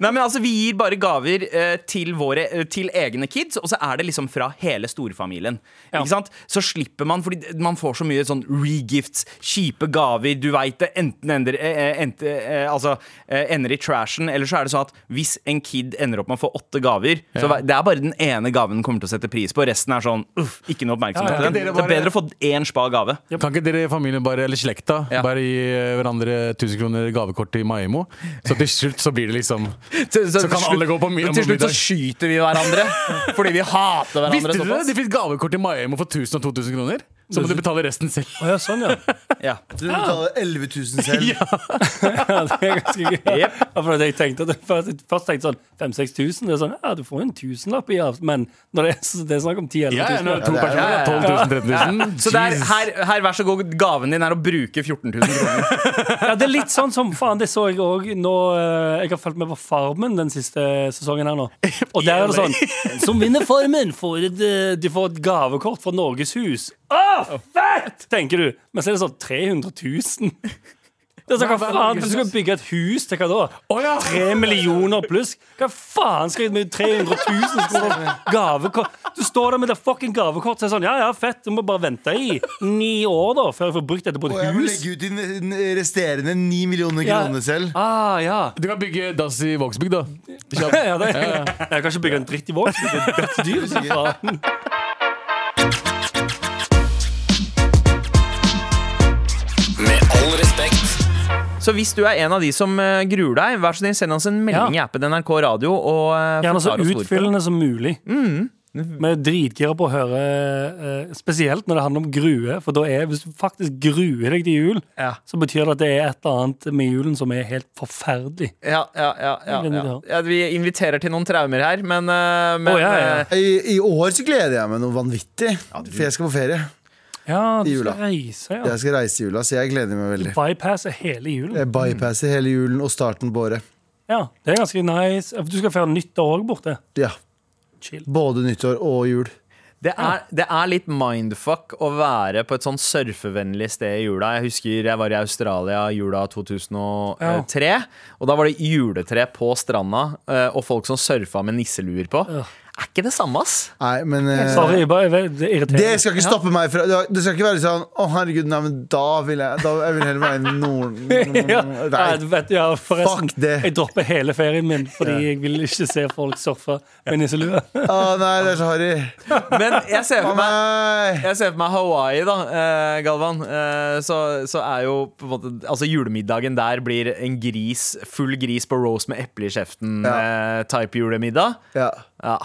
Nei, men altså, Vi gir bare gaver eh, til, våre, eh, til egne kids, og så er det liksom fra hele storfamilien. Ja. Ikke sant? Så slipper man, fordi man får så mye sånn regifts, kjipe gaver. Du veit det enten ender, ente, eh, altså, ender i trashen, eller så er det sånn at hvis en kid ender opp med å få åtte gaver, så det er bare den ene gaven den kommer til å sette pris på. Resten er sånn uff, ikke noe oppmerksomhet Ja, ja. til den. Det er bedre å få én spa gave. Kan ikke dere i familien bare, eller slekta Ja. bare gi hverandre 1000 kroner gavekort til Maimo? Så til slutt så blir det liksom [LAUGHS] Så kan alle gå på mi- Til slutt så middag. skyter vi hverandre fordi vi hater hverandre Visste dere det? De fikk gavekort til Maimo for 1000 og 2000 kroner? Så må du betale resten selv. Å ja, sånn, ja. [LAUGHS] Ja. Du betaler 11 000 selv. [LAUGHS] ja det er ganske gøy. Yep. Ja, for jeg tenkte at det, først, først tenkte sånn 5000-6000. Det er sånn, ja, du får jo en tusenlapp i avt, men når det er, så det er snakk om 10 000 Ja, ja, når 000 to er- personer, ja, ja, 12 000, 13 000. Så det er, her, her, vær så god, gaven din er å bruke 14 000 kroner. [LAUGHS] Ja, det er litt sånn som faen, det så jeg òg nå eh, Jeg har fulgt med på Farmen den siste sesongen her nå. Og der er det sånn Som vinner Farmen, får et, eh, de får et gavekort fra Norges Hus. Å, fett! Tenker du. Men så er det sånn 300 000. Det er sånn, hva faen, Du skal bygge et hus til hva da? Oh, ja. Tre millioner pluss? Hva faen skal jeg med 300 000 kroner gavekort? Du står der med det fucking gavekort og er sånn Ja, ja, fett, du må bare vente i ni år da før jeg får brukt dette på Og et jeg må legge ut din resterende 9 millioner Ja. kroner selv. Ah, ja. Du kan bygge dass i Vågsbygd, da. [LAUGHS] Ja, det, Jeg kan ikke bygge en dritt i Vågsbygd. Det er dødsdyr. Så hvis du er en av de som eh, gruer deg, vær så snill, send oss en melding i appen NRK Radio. Og eh, Gjerne så utfyllende som mulig. Vi er dritgira på å høre, eh, spesielt når det handler om grue. For da er, hvis du faktisk gruer deg til jul, Ja. så betyr det at det er et eller annet med julen som er helt forferdelig. Ja, ja, ja, ja, ja. ja. Vi inviterer til noen traumer her, men, men oh, ja, ja. I, I år så gleder jeg meg noe vanvittig. For jeg skal på ferie. Ja, du I jula. skal reise, ja. Jeg skal reise i jula, så jeg gleder meg veldig. Bypasser hele julen. Jeg bypasser hele julen og starten på året. Ja, Det er ganske nice. Du skal feire nyttår òg borte. Ja. Chill. Både nyttår og jul. det, er, det er litt mindfuck å være på et sånn surfevennlig sted i jula. Jeg husker jeg var i Australia jula 2003. Og da var det juletre på stranda, eh, og folk som surfa med nisseluer på. Ja. Er ikke det samme, ass? Nei, men eh, Sorry, bare, det irriterer Det skal ikke stoppe meg fra Det skal ikke være sånn Å, herregud, nei, men da vil jeg Da jeg vil heller være i nord... [LAUGHS] ja, nei, du vet, ja, forresten, Fuck det. Jeg dropper hele ferien min fordi jeg vil ikke se folk surfe med nisselue. [LAUGHS] Å, nei, det er så harry. Men jeg ser for meg nei. Jeg ser for meg Hawaii, da, eh, Galvan. Eh, så, så er jo på en måte Altså julemiddagen der blir en gris, full gris på roast med eple i kjeften. Ja. eh, type julemiddag. Ja, Ja.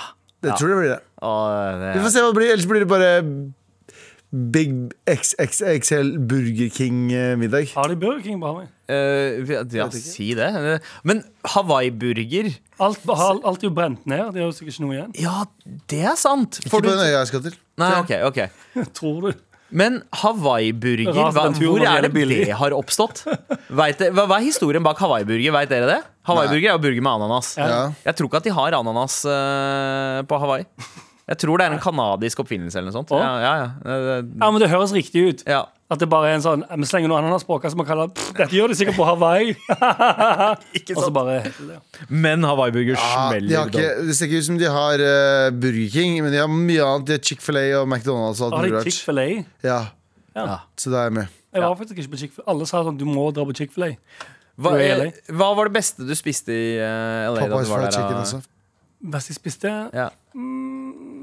det tror jeg blir det. Og det, Vi får se hva det blir. Ellers blir det bare Big XXXL Burger King-middag. Har de Burger King på Hawaii? Uh, ja, si det. Men Hawaii-burger Alt, alt, alt er jo brent ned. Det er jo sikkert ikke noe igjen. Ja, det er sant. Ikke på du den øya jeg skal til. Nei, ok, ok [LAUGHS] Tror du? Men Hawaii-burger, hva, hvor er det det har oppstått? Vet hva, hva er historien bak Hawaii-burger? Vet dere det? Hawaii-burger er jo burger med ananas. Ja. Jeg tror ikke at de har ananas uh, på Hawaii. Jeg tror det er en kanadisk oppfinnelse eller noe sånt. Ja, ja, ja. Eh, Ja, men Det høres riktig ut. ja. At det bare er en sånn Vi slenger noe ananas på, hva som man kaller Dette gjør de sikkert på Hawaii. [LAUGHS] Ikke Og så sant? bare. Men Hawaii-burger Ja, Ah, de har ikke, det ser ikke ut som de har uh, Burger King, men de har mye annet. De har Chick-fil-A og McDonald's. Og alt Har de. Chick-fil-A? Ja, Ja. så da er jeg med. Jeg var faktisk ikke på Chick-fil-A. Alle sa sånn du må dra på Chick-fil-A. Hva, er eh, LA? hva var det beste du spiste i uh, LA? da Popeyes du var fried der, chicken også. Best jeg spiste Ja.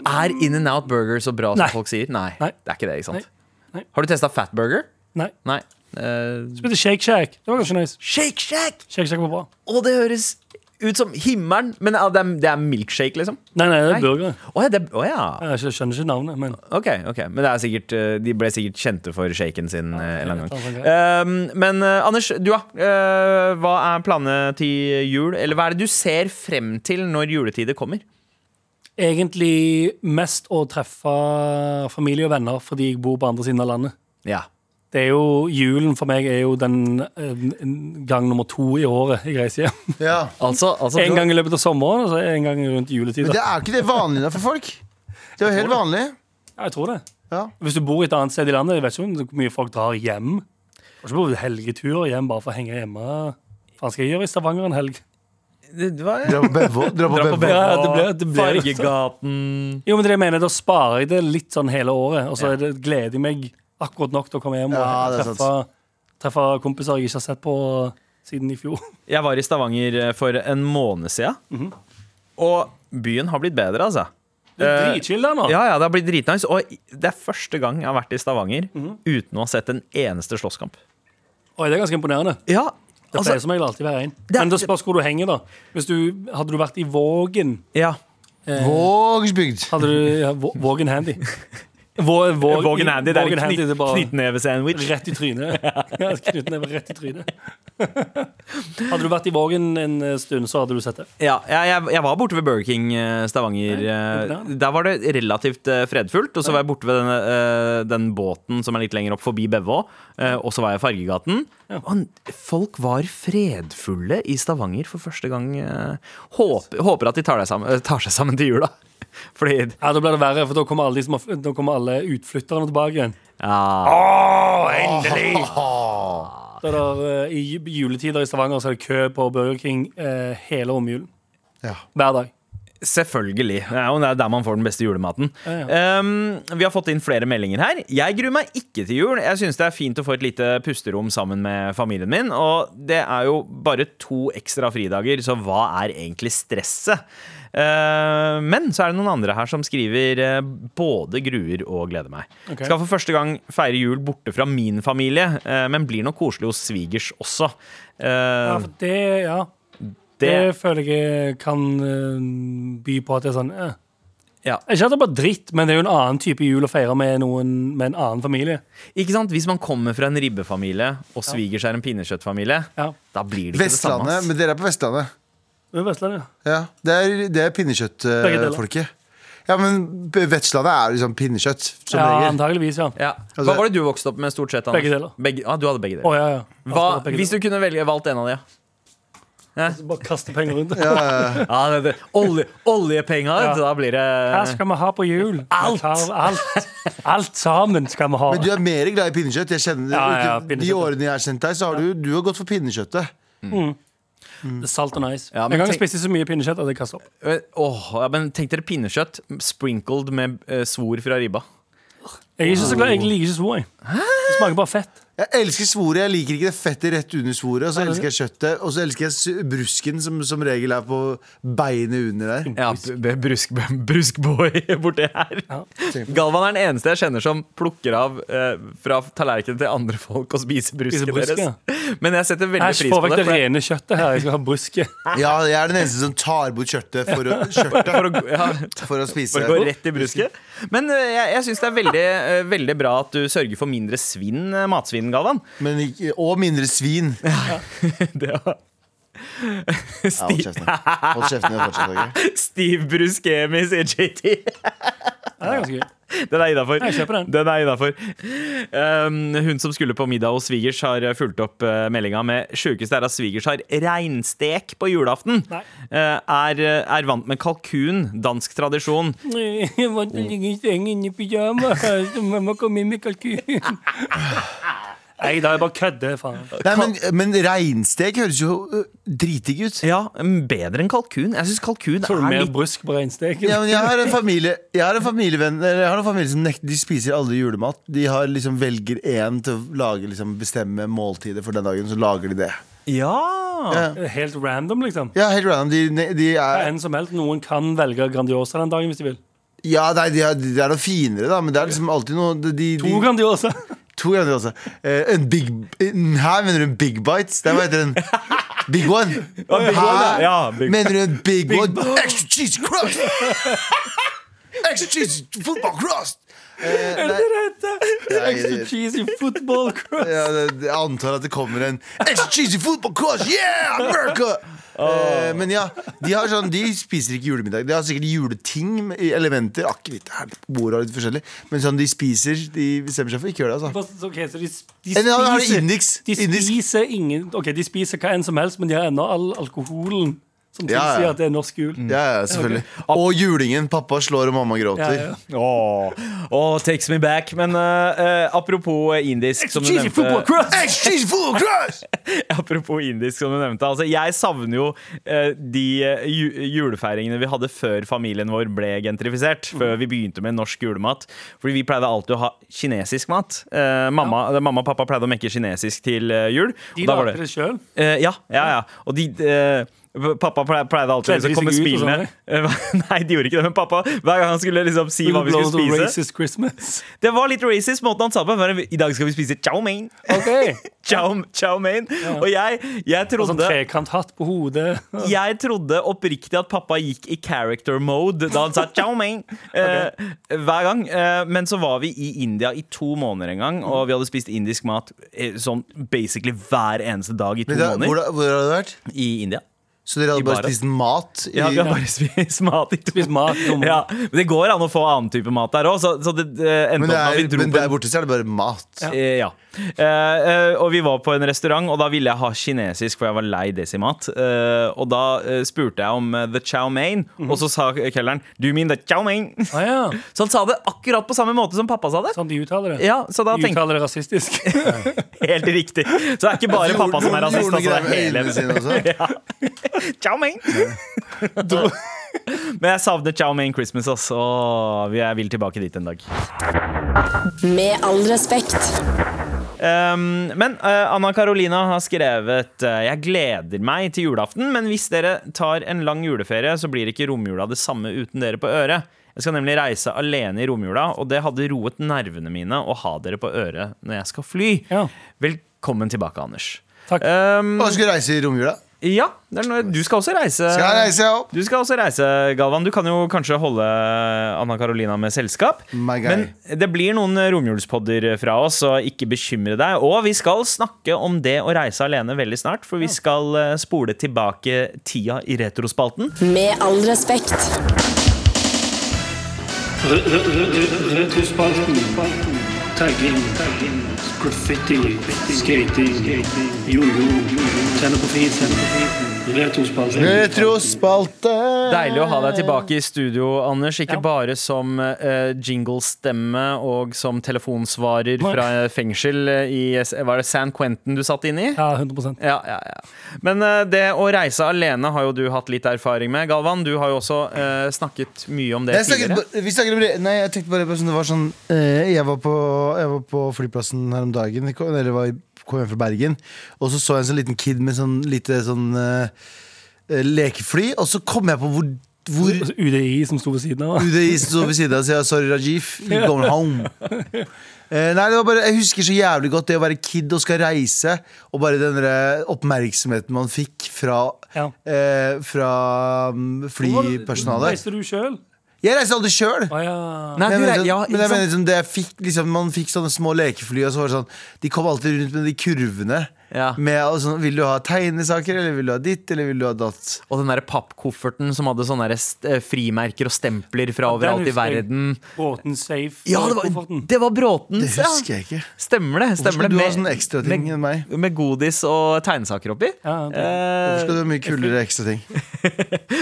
Er In-N-Out Burger så bra som Nei. folk sier? Nei, Nei. det er ikke det. ikke sant? Nei. Har du testa Fat Burger? Nei. Nei. Eh, Spilte Shake Shack. Det var ganske nice. Shake Shack! Shake Shack var bra. Og det høres ut som himmelen. Men ja, det, er, det er milkshake, liksom? Nei, nei, det Nei. er burgere. Å ja, det, å ja. Jeg skjø- skjønner ikke navnet, men Ok, ok Men det er sikkert, eh, de ble sikkert kjente for shaken sin eh, en eller annen gang. er Um, men eh, Anders, du da. Eh, hva er planene til jul? Eller hva er det du ser frem til når juletider kommer? Egentlig mest å treffe familie og venner fordi jeg bor på andre siden av landet. Ja. Det er jo, Julen for meg er jo den eh, gang nummer to i året jeg reiser hjem. Ja. Altså, altså En gang i løpet av sommeren og så en gang rundt juletid. Men det er jo ikke det vanlige for folk. Det er jo helt vanlig. Ja, jeg tror det. Ja. Hvis du bor et annet sted i landet, jeg vet ikke hvor mye folk drar hjem. Og så bor du helgeturer hjem bare for å henge hjemme. Hva skal jeg gjøre i Stavanger en helg? Det, det var, Dra på Bevo. Dra på Bevo. Ja, det ble- det ble- Fargegaten Jo, men det jeg mener, Da sparer jeg det litt sånn hele året, og så er det, gleder jeg meg akkurat nok til å komme hjem og Ja, det er treffe, treffe kompiser jeg ikke har sett på siden i fjor. [LAUGHS] Jeg var i Stavanger eh, for en måned siden. Og byen har blitt bedre, altså. Det er Eh, dritchill der nå. Ja, ja, det har blitt dritnice. Og det er første gang jeg har vært i Stavanger uten å ha sett en eneste slåsskamp. Oi, det er ganske imponerende. Ja, Det altså pleier som regel alltid være én. Men det spørs hvor du henger, da. Hvis du, hadde du vært i Vågen ja. Vågsbygd. Hadde du ja, Vågen handy? Vå- vå- [LAUGHS] Vågen Handy, det er knyttneve-sandwich. Rett i trynet. [LAUGHS] Ja, Knyttneve rett i trynet. [LAUGHS] Hadde du vært i Vågen en eh, stund, så hadde du sett det. Ja, jeg, jeg, var borte ved Burger King eh, Stavanger. Nei. Der var det relativt eh, fredfullt. Og så var jeg borte ved eh, den båten som er litt lenger opp forbi Bevå. eh, Og så var jeg i Fargegaten. Ja. folk var fredfulle i Stavanger for første gang. eh, Håper, håper at de tar, sammen, eh, tar seg sammen til jula. [LAUGHS] Fordi Ja, Da blir det verre, for da kommer alle, da kommer alle utflytterne tilbake igjen. ja, endelig! [LAUGHS] Så er eh, I juletider i Stavanger så er det kø på Burger King eh, hele romjulen. Ja. Hver dag. Selvfølgelig. Det er jo der man får den beste julematen. Ja, ja. Um, vi har fått inn flere meldinger her. Jeg gruer meg ikke til jul. Jeg syns det er fint å få et lite pusterom sammen med familien min. Og det er jo bare to ekstra fridager, så hva er egentlig stresset? Uh, men så er det noen andre her som skriver uh, både gruer og gleder meg. Okay. Skal for første gang feire jul borte fra min familie, uh, men blir nok koselig hos svigers også. Ja, for det, ja. det, det føler jeg kan eh, by på at det er sånn eh. ja. Ikke at det er bare dritt, men det er jo en annen type jul å feire med, noen, med en annen familie. Ikke sant? Hvis man kommer fra en ribbefamilie, og svigers er en pinnekjøttfamilie, Ja. da blir det ikke det samme. Vestlandet, men dere er på Vestlandet. Det Vestlandet. Ja, Det er, det er pinnekjøttfolket. Ja, men vetslandet Vestlandet er liksom pinnekjøtt, som Ja, regel. antageligvis, ja. Ja. Hva Altså- var det du vokste opp med stort sett? Anders? Begge deler. Begge, ah, du hadde begge deler. Oh, ja, ja. Hva, Begge hvis du kunne velge valgt en av de, ja? Bare kaste penger rundt. [LAUGHS] Ja, ja. ja olje, oljepenger, Ja. da blir det Hva skal vi ha på jul? [LAUGHS] Alt! Alt, alt sammen skal vi ha. Men du er mer glad i pinnekjøtt. Jeg kjenner Ja, ja, De årene jeg har kjent deg, så har du, du har gått for pinnekjøttet. Det er Salt og nice. Ja, en gang tenk- spiste jeg så mye pinnekjøtt at jeg kastet opp. Eh, Åh, ja, men Tenk dere pinnekjøtt sprinkled med uh, svor fra ribba. Jeg, er ikke så glad, jeg liker ikke svor. jeg. Det smaker bare fett. Jeg elsker svoret. Jeg liker ikke det fettet rett under svoret. Og så elsker jeg kjøttet. Og så elsker jeg brusken, som som regel er på beinet under der. Ja, brusk, bruskboy [LAUGHS] borti her. Ja. Galvan er den eneste jeg kjenner som plukker av eh, fra tallerkenen til andre folk og spiser brusken Spiser brusk, deres. Men jeg setter veldig Æsj, pris på det. Få vekk det rene kjøttet her. Jeg skal ha bruske. [LAUGHS] Ja, jeg er den eneste som tar bort kjøttet for å, kjøttet For å, ja, for å spise. for å gå rett i brusket. Men eh, jeg, jeg syns det er veldig, eh, veldig bra at du sørger for mindre svinn, eh, matsvinn, Galvan. Men og mindre svin. [LAUGHS] [LAUGHS] Det var Ja, hold kjeften. Din? Steve Bruskemi, sier JT. Det er ganske gøy. Den er innafor. Den. Den. Um, hun som skulle på middag hos svigers, har uh, fulgt opp uh, meldinga med sjukeste er at svigers har reinstek på julaften. Uh, er, er vant med kalkun, dansk tradisjon. [LAUGHS] Jeg vant å ligge i sengen i pyjama. så Mamma kom inn med kalkun. Nei, da er jeg bare kødder, faen. Nei, men, men reinstek høres jo dritig dritdigg ut. Ja, bedre enn kalkun. Jeg syns kalkun Tror du er mer litt brusk på reinsteken? Ja, men jeg har en familie Jeg har en familievenn eller Jeg har en familie som nekter De spiser aldri julemat. De har liksom velger én til å lage liksom bestemme måltider for den dagen, så lager de det. Ja! Ja, Helt random, liksom. ja helt random. De, de Det er er En som helst. Noen kan velge Grandiosa den dagen hvis de vil. Ja, nei, de er, de er noe finere, da, men det er liksom alltid noe de, de, To Grandiosa. To ganger altså, en big Her mener du en Big Bites? Det er heter en Big One? Big One, ja. Ja, Big- Mener du en Big, One? Extra cheese crust! Extra cheese football crust! Eh, nei, Extra cheesy football [LAUGHS] crust. ja, det, jeg antar at det kommer en Extra cheesy football crust! Yeah, America! Eh, men ja, de, har sånn, de spiser ikke julemiddag. De har sikkert juleting, elementer. Akevitt er bordet er litt forskjellig. Men sånn de spiser De bestemmer seg for ikke å gjøre det. Altså. Okay, så de, de spiser De spiser ingen Ok, de spiser hva enn som helst, men de har ennå all alkoholen som Ja, tilsier ja. at det er norsk jul. Ja, ja, selvfølgelig. Og julingen. Pappa slår og mamma gråter. ja. Åh, åh, takes me back. Men eh, eh, apropos indisk, som du nevnte. [LAUGHS] Apropos indisk, som du nevnte. Altså, jeg savner jo uh, de julefeiringene vi hadde før familien vår ble gentrifisert. Før vi begynte med norsk julemat. Fordi vi pleide alltid å ha kinesisk mat. Uh, mamma, mamma og pappa pleide å mekke kinesisk til jul. De lager det sjøl. Eh, ja, ja, ja. Og de, Pappa pleide alltid å liksom komme og sånn. [LAUGHS] Nei, de gjorde ikke det, men pappa hver gang han skulle liksom si hva vi skulle spise Racist Christmas. [LAUGHS] Det var litt racist måten han sa på. men I dag skal vi spise chow mein. Okay. [LAUGHS] Chow, chow mein. Og jeg, jeg Og sånn trodde trekanthatt på hodet. jeg trodde oppriktig at pappa gikk i character mode da han sa chow mein eh, hver gang. Eh, men så var vi i India i to måneder en gang, og vi hadde spist indisk mat eh, sånn basically hver eneste dag i to da, hvor, måneder. hvor har du vært? I India. Så dere hadde bare spist mat? I, Ja, vi har bare [LAUGHS] spist mat i to Spist mat. Ja, men det går an å få annen type mat der òg, så, så det eh, men, det er, men der borte så er det bare mat. Ja. Eh, eh, og vi var på en restaurant, og da ville jeg ha kinesisk, for jeg var lei desimat. Uh, og da eh, spurte jeg om eh, the chow mein, og så sa kelneren Do you mean the chow mein? Ah, ja. [LAUGHS] Så han sa det akkurat på samme måte som pappa sa det. Sånn de uttaler det. Ja, så da De tenk... uttaler det rasistisk. [LAUGHS] Helt riktig. Så det er ikke bare pappa som er rasist. Altså, det er hele [LAUGHS] ja. Chow mein. Men jeg savner chow mein Christmas, altså. og jeg vil tilbake dit en dag. Med all respekt. Um, men uh, Anna Carolina har skrevet uh, Jeg gleder meg til julaften, men hvis dere tar en lang juleferie, så blir ikke romjula det samme uten dere på øret. Jeg skal nemlig reise alene i romjula, og det hadde roet nervene mine å ha dere på øret når jeg skal fly. Ja. Velkommen tilbake, Anders. Takk. Um, Og skal reise i romjula. Ja, det er noe, du skal også reise. Skal jeg reise, opp? Du skal også reise, Galvan. Du kan jo kanskje holde Anna Carolina med selskap. My guy. Men det blir noen romjulspodder fra oss, så ikke bekymre deg. Og vi skal snakke om det å reise alene veldig snart, for vi skal eh, spole tilbake tida i retrospalten. Med all respekt. Retrospalten. Tagging. Graffiti. Skating. Jojo. tenner på fisen. Retrospalte. Retrospalte. Deilig å ha deg tilbake i studio, Anders. Ikke bare som uh, jinglestemme og som telefonsvarer fra fengsel eh, i Var det San Quentin du satt inne i? Ja, 100 Ja, ja, ja. Men uh, det å reise alene har jo du hatt litt erfaring med. Galvan, du har jo også uh, snakket mye om det snakket, tidligere. vi snakket om det Nei, jeg tenkte bare på sånn Det var sånn eh, jeg, var på, jeg var på flyplassen her om dagen Eller var, kom hjem fra Bergen Og så så jeg en sånn liten kid med sånn lite sånn eh, eh, lekefly Og så kom jeg på hvor, hvor UDI som sto ved siden av. UDI som sto ved siden av og sa Sorry Rajiv, you're going home [LAUGHS] Eh, nei, det var bare, Jeg husker så jævlig godt det å være kid og skal reise Og bare den oppmerksomheten man fikk fra, Ja. eh, fra mm, flypersonalet Reiste du sjøl? Jeg reiser aldri ja. Nei, Men du, ja, sånn- men jeg mener liksom, det jeg fikk, liksom, Man fikk sånne små lekefly, og så var det sånn De kom alltid rundt med de kurvene. Ja. Med sånn, Vil du ha tegnesaker, eller vil du ha ditt, eller vil du ha datt? Og den der pappkofferten som hadde sånne eh, frimerker og stempler fra Ja, overalt i verden. Bråten safe. Ja, det var, det var Det husker jeg ikke. Stemmer det. Hvorfor skal det. du ha sånne ekstra ting enn meg? Med godis og tegnesaker oppi. Ja, det- Eh, Hvorfor skal du ha mye kulere ekstra ting?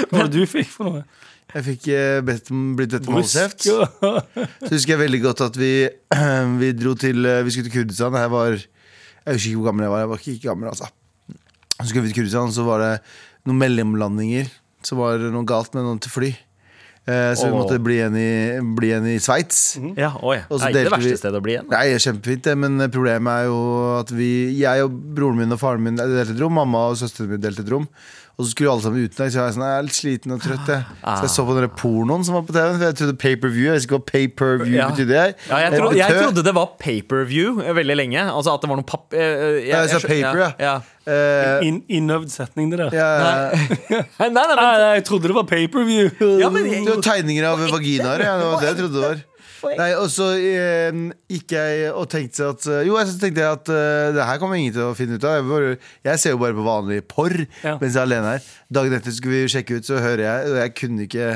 Hva var det du fikk for noe? Jeg fikk eh, bedt om, blitt bedt om holdsheft. Så husker jeg veldig godt at vi, [CLEARS THROAT] vi dro til eh, Vi skulle til Kurdistan. Jeg var Jeg husker ikke hvor gammel jeg var. Jeg var ikke, ikke gammel, altså. Så skulle vi til Kurdistan, så var det noen mellomlandinger. Så var det noe galt med noen til fly. Eh, så vi måtte bli igjen i, bli igjen i Sveits. ja, oi. Det er ikke det verste stedet å bli igjen. Nei, det kjempefint, det, men problemet er jo at vi Jeg og broren min og faren min delte et rom. Mamma og søsteren min delte et rom. Og så skulle alle sammen utenlands. Så jeg var sånn, jeg er litt sliten og trøtt. Jeg. Så jeg så på den pornoen som var på TV-en. For jeg trodde pay-per-view. Jeg visste ikke hva pay-per-view Ja. betydde. Jeg. Ja, jeg, Jeg trodde, jeg trodde det var pay-per-view eh, veldig lenge. Altså at det var noe papp... Jeg, eh, jeg- Ja, jeg sa paper, ja. ja. Uh, In, innøvd setning, det der. Yeah. Nei, [LAUGHS] nei, nei, Nei, men, nei, jeg trodde det var pay-per-view. ja, men tegninger av vaginaer. Ja, det var det jeg trodde det var. Nei, og så eh, gikk jeg og tenkte at eh, Jo, jeg tenkte jeg at eh, det her kommer ingen til å finne ut av. Jeg, bare, jeg ser jo bare på vanlig porr Ja. mens jeg er alene her. Dagen etter skulle vi sjekke ut, så hører jeg Og jeg kunne ikke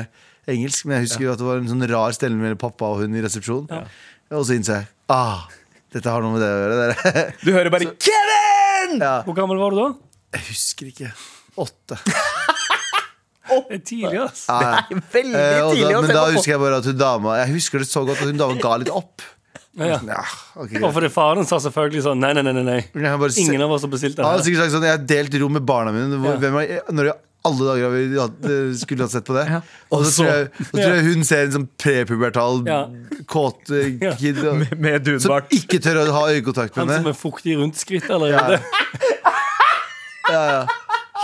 engelsk, men jeg husker jo at det var en sånn rar stelle mellom pappa og hun i resepsjonen. Og så innså jeg ah, dette har noe med det å gjøre. dere. du hører bare Kevin! ja, Hvor gammel var du da? jeg husker ikke. Åtte. [LAUGHS] Det er tidlig, ass. Ja, Nei, veldig Eh, og tidlig da, å men da husker jeg bare at hun dama Jeg husker det så godt at hun dama ga litt opp. Ja, ja. Ok, Og fordi faren sa selvfølgelig sånn Nei, nei, nei, nei, nei. Jeg har bare se- Ingen av oss har bestilt den Han har her. sikkert sagt sånn Jeg har delt rom med barna mine. Hvor, Ja. hvem er, når i alle dager har vi hatt, eh, skulle ha sett på det? Ja. Og så tror jeg, så tror jeg hun ser en sånn prepubertal, Ja. kåt eh, [LAUGHS] Ja. kid og- Med, med som dunbart. ikke tør å ha øyekontakt Han med som henne. er fuktig rundt skrittet allerede.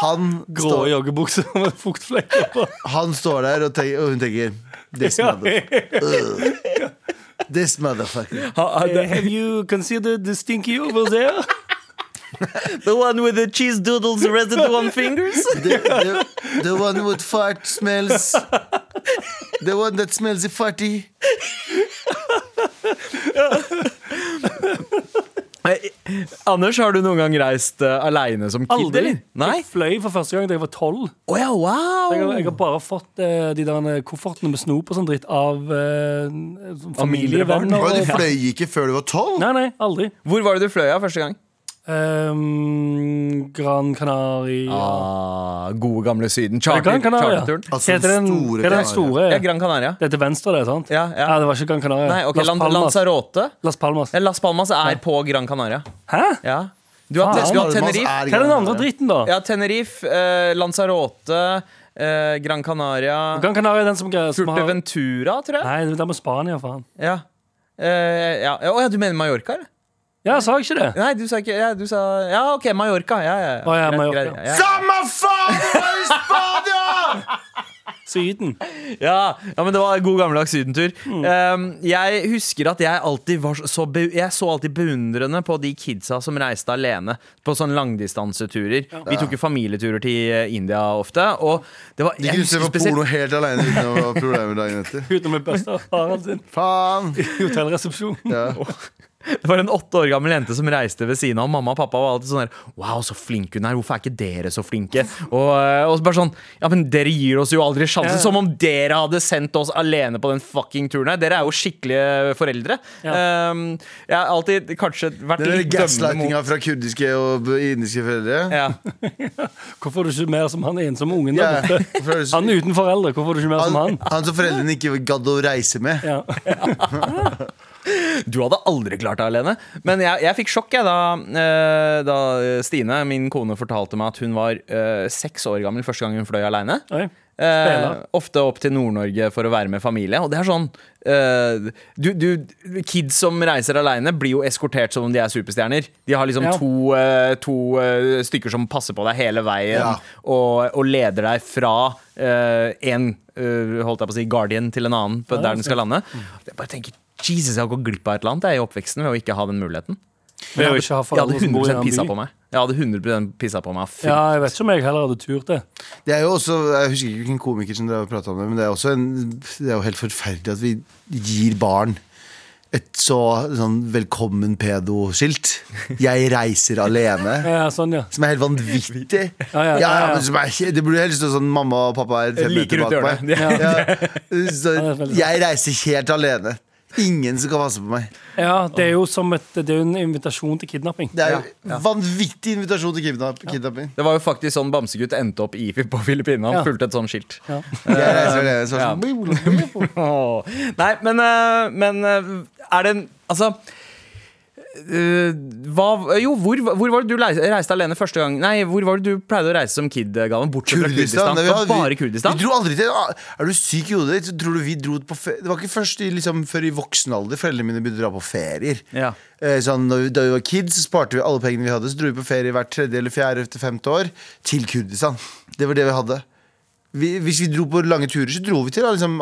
Han Grå står, joggebukser [LAUGHS] med fuktflekker på. han står der, og, tenker, og hun tenker This motherfucker. [LAUGHS] This motherfucker. Have you considered the stinky over there? [LAUGHS] The one with the cheese doodles residue on fingers? The, the, the one with fart smells The one that smells farty. Anders, har du noen gang reist uh, aleine som kid? Aldri. Nei? Jeg fløy for første gang da jeg var tolv. Oh, ja, wow! Jeg, har- jeg har bare fått uh, de der eh, koffertene med snop og sånn dritt av uh, familievenner. Du fløy ikke før du var tolv? Nei, nei, aldri. Hvor var det du fløy av første gang? Um, Gran Canaria Ah, gode, gamle Syden. Charter, Gran Canaria? Altså, Heter den, store Heter den store? Ja, Gran Canaria. Det er til venstre, det, sant? Ja, ja. det var ikke Gran Canaria. Nei, okay, Las Palmas. Lanzarote. Las Palmas. Ja, Las Palmas er på Gran Canaria. Hæ? Ja. Du har, ah, du har Tenerife. er Hva er den andre dritten, da? Ja, Tenerife, eh, Lanzarote, eh, Gran Canaria Gran Canaria er den som, som har Fuerteventura, tror jeg. Nei, det er med Spania, faen. Ja. Eh, ja. Oh, ja, du mener Mallorca, eller? Ja, jeg sa ikke det? Nei, du sa ikke Ja, du sa Ja, OK, Mallorca. Ja, ja. Å, ja, Greit, Mallorca. greit, ja. Samme faen! Spania! Syden. Ja, ja, men det var en god gammeldags sydentur. Mm. Um, jeg husker at jeg alltid var så be Jeg så alltid beundrende på de kidsa som reiste alene på sånne langdistanseturer. Vi tok jo familieturer til eh, India ofte, og det var De jeg kunne se husker på spesielt- porno helt alene uten å ha problemer dagen etter. Uten med beste Harald sin Faen! hotellresepsjon. Ja. [LAUGHS] Det var en åtte år gammel jente som reiste ved siden av. og Mamma og pappa var alltid sånn her Wow, så flink hun er. Hvorfor er ikke dere så flinke? Og, eh, og bare sånn Ja, men dere gir oss jo aldri sjansen. Ja. Som om dere hadde sendt oss alene på den fucking turen her. Dere er jo skikkelige foreldre. Ja. Um, jeg har alltid kanskje vært litt dømmende gaslightinga fra kurdiske og indiske foreldre. ja. [LAUGHS] Hvorfor er du ikke mer som han ensomme ungen der borte? er Han uten foreldre, hvorfor er du ikke mer som han, han? han som foreldrene ikke gadd å reise med. Ja. [LAUGHS] Du hadde aldri klart det alene. Men jeg, jeg fikk sjokk jeg, da, eh, da Stine, min kone, fortalte meg at hun var eh, seks år gammel første gang hun fløy alene. Oi. Eh, ofte opp til Nord-Norge for å være med familie. Og det er sånn eh, du, du, Kids som reiser alene, blir jo eskortert som om de er superstjerner. De har liksom Ja. to, eh, to eh, stykker som passer på deg hele veien, Ja. og, og leder deg fra uh, en eh, holdt jeg på å si, guardian til en annen på, Ja, der den skal lande. Jeg bare tenker Jesus, jeg har gått glipp av et eller annet jeg, i oppveksten ved å ikke ha den muligheten. Jeg, Jeg hadde foreldre som bor i 100 en pissa på meg. Jeg hadde 100% pissa på meg. av. Ja, jeg vet ikke om jeg heller hadde turt det. Det er jo også, Jeg husker ikke hvilken komiker som dere pratet om det, men det er også en, det er jo helt forferdelig at vi gir barn et så sånn 'velkommen pedo'-skilt. 'Jeg reiser alene'. [LAUGHS] Ja, sånn, ja. Som er helt vanvittig. Ja, ja, Ja, ja, ja. men som er, det burde helst stå sånn 'mamma og pappa er fem meter bak meg'. [LAUGHS] Så, er jeg reiser helt alene. Ingen som kan passe på meg. ja, det er jo som et, det er jo en invitasjon til kidnapping. Det er jo vanvittig invitasjon til kidnapp, kidnapping. Det var jo faktisk sånn Bamsegutt endte opp i på Filippinene. Han Ja. fulgte et sånt skilt. Jeg reiser alene. Så Ja. sånn, [LAUGHS] Åh. Nei, men, eh, men eh, er det en Altså hva, jo, hvor, hvor var det du reiste alene første gang? Nei, hvor var det du pleide å reise som kid, Galvan? Bortsett fra Kurdistan. var- var bare Kurdistan? Vi dro aldri til Er du syk i hodet ditt? Tror du vi dro på Det var ikke først liksom, før i voksen alder foreldrene mine begynte å dra på ferier. Ja. Eh, Sånn, da, vi, da vi var kids, så sparte vi alle pengene vi hadde. Så dro vi på ferie hvert tredje eller fjerde til femte år til Kurdistan. Det var det vi hadde. Vi, hvis vi dro på lange turer, så dro vi til da, liksom,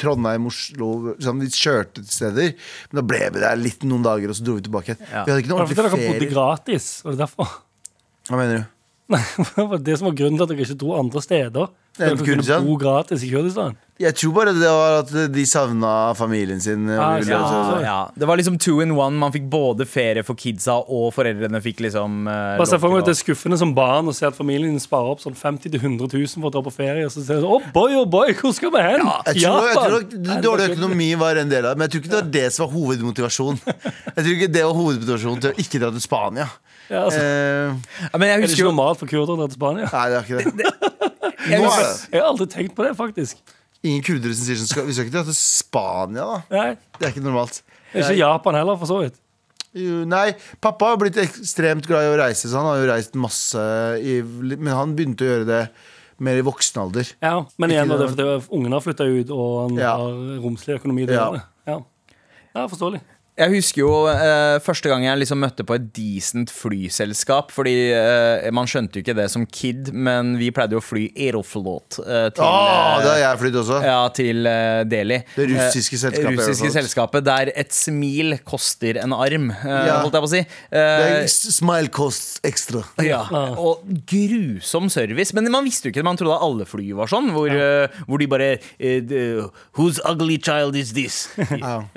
Trondheim, Oslo. liksom, vi kjørte til steder. Men da ble vi der litt noen dager, og så dro vi tilbake. Ja. Vi hadde ikke noe ordentlig ferie. dere bodde gratis? Var det derfor? Hva mener du? Nei, [LAUGHS] det var det som var grunnen til at dere ikke dro andre steder. Dere Kurdistan? bo gratis i Kurdistan. Jeg tror bare det var at de savna familien sin. Ah, ja, ja. Ja, det var liksom two in one. Man fikk både ferie for kidsa, og foreldrene fikk liksom uh, Bare se for meg at det er skuffende som barn å se at familien din sparer opp sånn 50 000-100 000 for å dra på ferie. Og så ser du sånn, oh boy, oh boy, hvor skal vi hen? Jeg tror, jeg tror nok Dårlig økonomi var en del av det, men jeg tror ikke det var det som var hovedmotivasjon. [LAUGHS] Jeg tror ikke det var hovedmotivasjonen til å ikke dra til Spania. Ja, altså, Eh, Ja, men jeg er det husker ikke normalt for kurder å dra til Spania? nei, det er ikke husker- det Jeg har aldri tenkt på det, faktisk. ingen kurdere som sier sånn skal, Vi skal ikke dra til Spania, da. Nei, Det er ikke normalt. det er Ikke Japan heller, for så vidt. Jo, Nei, pappa har blitt ekstremt glad i å reise, så han har jo reist masse i, Men han begynte å gjøre det mer i voksen alder. Ja, Men igjen, det er fordi ungene har flytta ut, og han Ja. har romslig økonomi. Ja. Ja. ja, forståelig. Jeg husker jo eh, første gang jeg liksom møtte på et decent flyselskap. Fordi eh, man skjønte jo ikke det som kid, men vi pleide jo å fly Aeroflot eh, til, Å, det har eh, jeg flydd også. ja, til eh, Delhi. Det russiske Eh, selskapet russiske Aeroflot. selskapet Der et smil koster en arm, eh, Ja. holdt jeg på å si. Det Eh, er Smile costs extra. ja, og grusom service. Men man visste jo ikke det. Man trodde at alle fly var sånn. Hvor, eh, hvor de bare eh, Whose ugly child is this? [LAUGHS]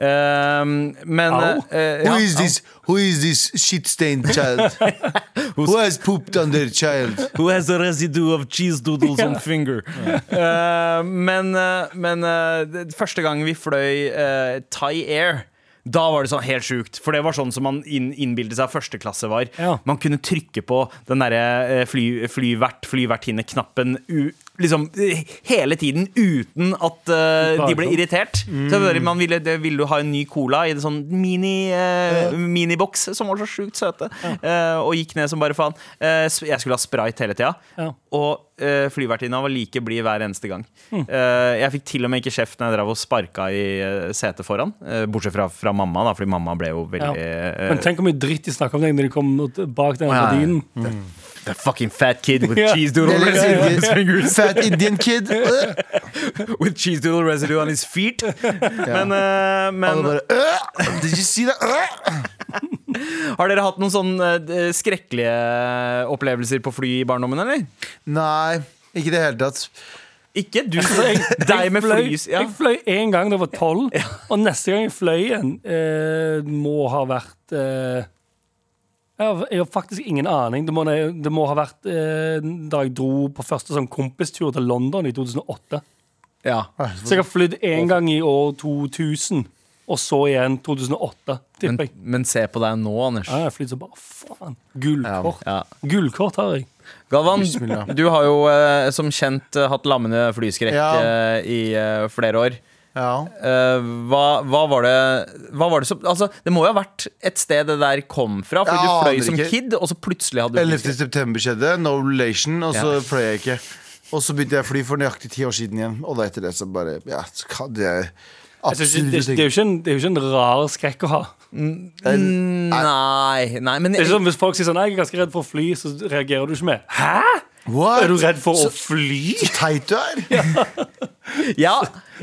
Eh, men Au. eh, Who ja, is this? Who is this shit-stained child? [LAUGHS] Who has pooped on their child? Who has a residue of cheese doodles on [LAUGHS] finger? Eh, men eh, men eh, det, første gang vi fløy eh, Thai Air da var det sånn helt sjukt, for det var sånn som man inn, innbildet seg første klasse var. Ja. Man kunne trykke på den derre eh, fly, flyvert, flyvertinne-knappen u- liksom hele tiden uten at uh, de ble irritert. Så man ville, det, ville du ha en ny cola i en sånn mini, uh, miniboks som var så sjukt søte, uh, og gikk ned som bare faen. Jeg skulle ha sprite hele tida, Ja. og flyvertinna var like blid hver eneste gang. Eh, jeg fikk til og med ikke kjeft når jeg drev og sparka i setet foran, bortsett fra, fra mamma, da, fordi mamma ble jo Ja. veldig eh, Men tenk hvor mye dritt de snakker om deg når de kom bak den ja, ja. gardinen. The fucking fat kid with yeah. cheese doodle Eller residue on his fingers. Fat Indian kid. [LAUGHS] With cheese doodle residue on his feet. Men, uh, men bare. Did you see that? [LAUGHS] Har dere hatt noen sånne eh, skrekkelige opplevelser på fly i barndommen, eller? Nei, ikke i det hele tatt. Ikke du. [LAUGHS] Deg med fløy, flys. Ja. Jeg fløy én gang da jeg var tolv, og neste gang jeg fløy igjen, eh, må ha vært eh, jeg har, faktisk ingen aning. Det må, det må ha vært eh, da jeg dro på første sånn kompistur til London i 2008. Ja. Så jeg har flydd én gang i år 2000, og så igjen 2008, Men, tipper jeg. men se på deg nå, Anders. Ja, jeg har flydd så bare faen. Gullkort. Ja. Gullkort har jeg. Galvan, du har jo eh, som kjent eh, hatt lammende flyskrekk Ja. eh, i eh, flere år. Ja. Uh, hva, hva var det Hva var det som Altså, det må jo ha vært et sted det der kom fra, fordi ja, du fløy som ikke. kid, og så plutselig hadde du 11. september skjedde, no relation, og så Ja. fløy jeg ikke. Og så begynte jeg å fly for nøyaktig ti år siden igjen, og da etter det så bare Ja, så kan det er Jeg synes ikke- det, det, er jo ikke en, det er jo ikke en rar skrekk å ha. Nei, nei, men Det er ikke sånn Hvis folk sier sånn 'Jeg er ganske redd for å fly', så reagerer du ikke med 'hæ?! What? Er du redd for å fly? Så teit du er! ja,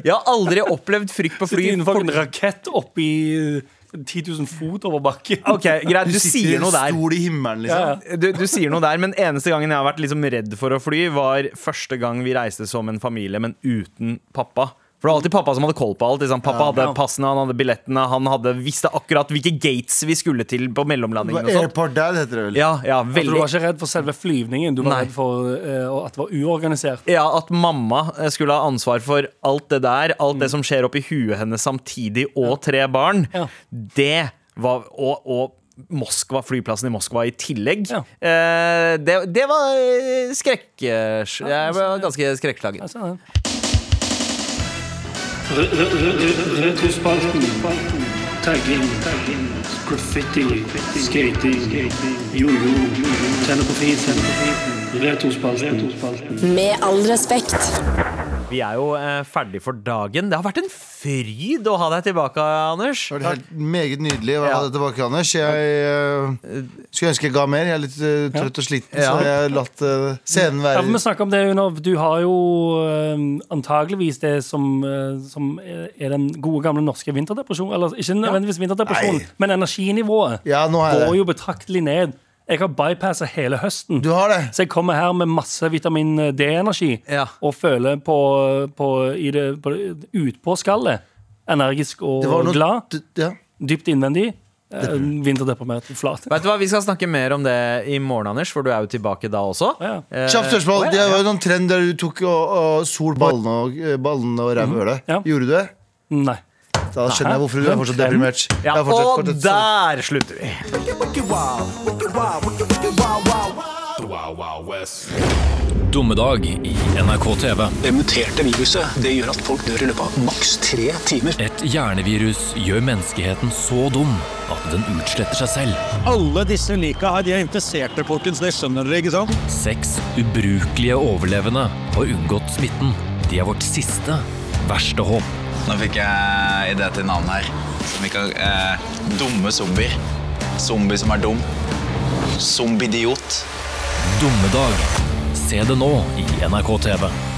jeg har aldri opplevd frykt på Sitter fly. innenfor en rakett oppi eh, 10 000 fot over bakken. Ok, greit, du, sitter i sier en noe der. stol i himmelen, Ja, liksom. ja. Du, du sier noe der, men eneste gangen jeg har vært liksom redd for å fly, var første gang vi reiste som en familie, men uten pappa. For det var alltid pappa som hadde koll på alt. Liksom. Pappa hadde Ja. passene, han hadde billettene, han hadde, visste akkurat hvilke gates vi skulle til på mellomlandingen. Airport Dad heter det vel. Ja, ja, veldig. du var ikke redd for selve flyvningen, du var Nei. redd for uh, at det var uorganisert. Ja, At mamma eh, skulle ha ansvar for alt det der, alt det som skjer oppi huet hennes samtidig, og tre barn, Ja. det var Og, og Moskva, flyplassen i Moskva i tillegg. Ja. Eh, det, det var eh, skrekk... Jeg ble ganske skrekkslagen. Retrospalten. Tagging. Graffiti. Skating. Jojo. Tenner på fisen. Retrospalten. Med all respekt. Vi er jo eh, ferdig for dagen. Det har vært en fryd å ha deg tilbake, Anders. Det var helt meget nydelig å ha deg tilbake, Anders. Jeg eh, skulle ønske jeg ga mer. Jeg er litt eh, trøtt og sliten, Ja. så jeg har latt eh, scenen Ja, for vi være snakker om det jo. Du har jo eh, antageligvis det som, eh, som er den gode gamle norske vinterdepresjonen. Eller ikke nødvendigvis vinterdepresjonen, men energinivået Ja, nå går det. jo betraktelig ned. Jeg har bypassa hele høsten. Du har det. Så jeg kommer her med masse vitamin D-energi Ja. og føler på, på, i det, på det utpå skallet. Energisk og Det var noe glad. Ja. Dypt innvendig. Eh, vinterdeprimert. Flat. Vet du hva, Vi skal snakke mer om det i morgen, Anders, for du er jo tilbake da også. Ja. Eh, Kjapt spørsmål. å, ja, Det var jo noen trend der du tok og, og sol ballene og, eh, ballene og rævhølet. Ja. Gjorde du det? Nei. Da skjønner jeg hvorfor du er fortsatt deprimert. Ja, og fortsett. der slutter vi. Dommedag i NRK TV. Det muterte viruset det gjør at folk dør i løpet av maks tre timer. Et hjernevirus gjør menneskeheten så dum at den utsletter seg selv. Alle disse lika her, de er infiserte, folkens. Det skjønner dere, ikke sant? Seks ubrukelige overlevende har unngått smitten. De er vårt siste verste håp. Nå fikk jeg idé til navn her. Som vi kan, eh, dumme zombier. Zombie som er dum. Zombidiot. Dummedag. Se det nå i NRK TV.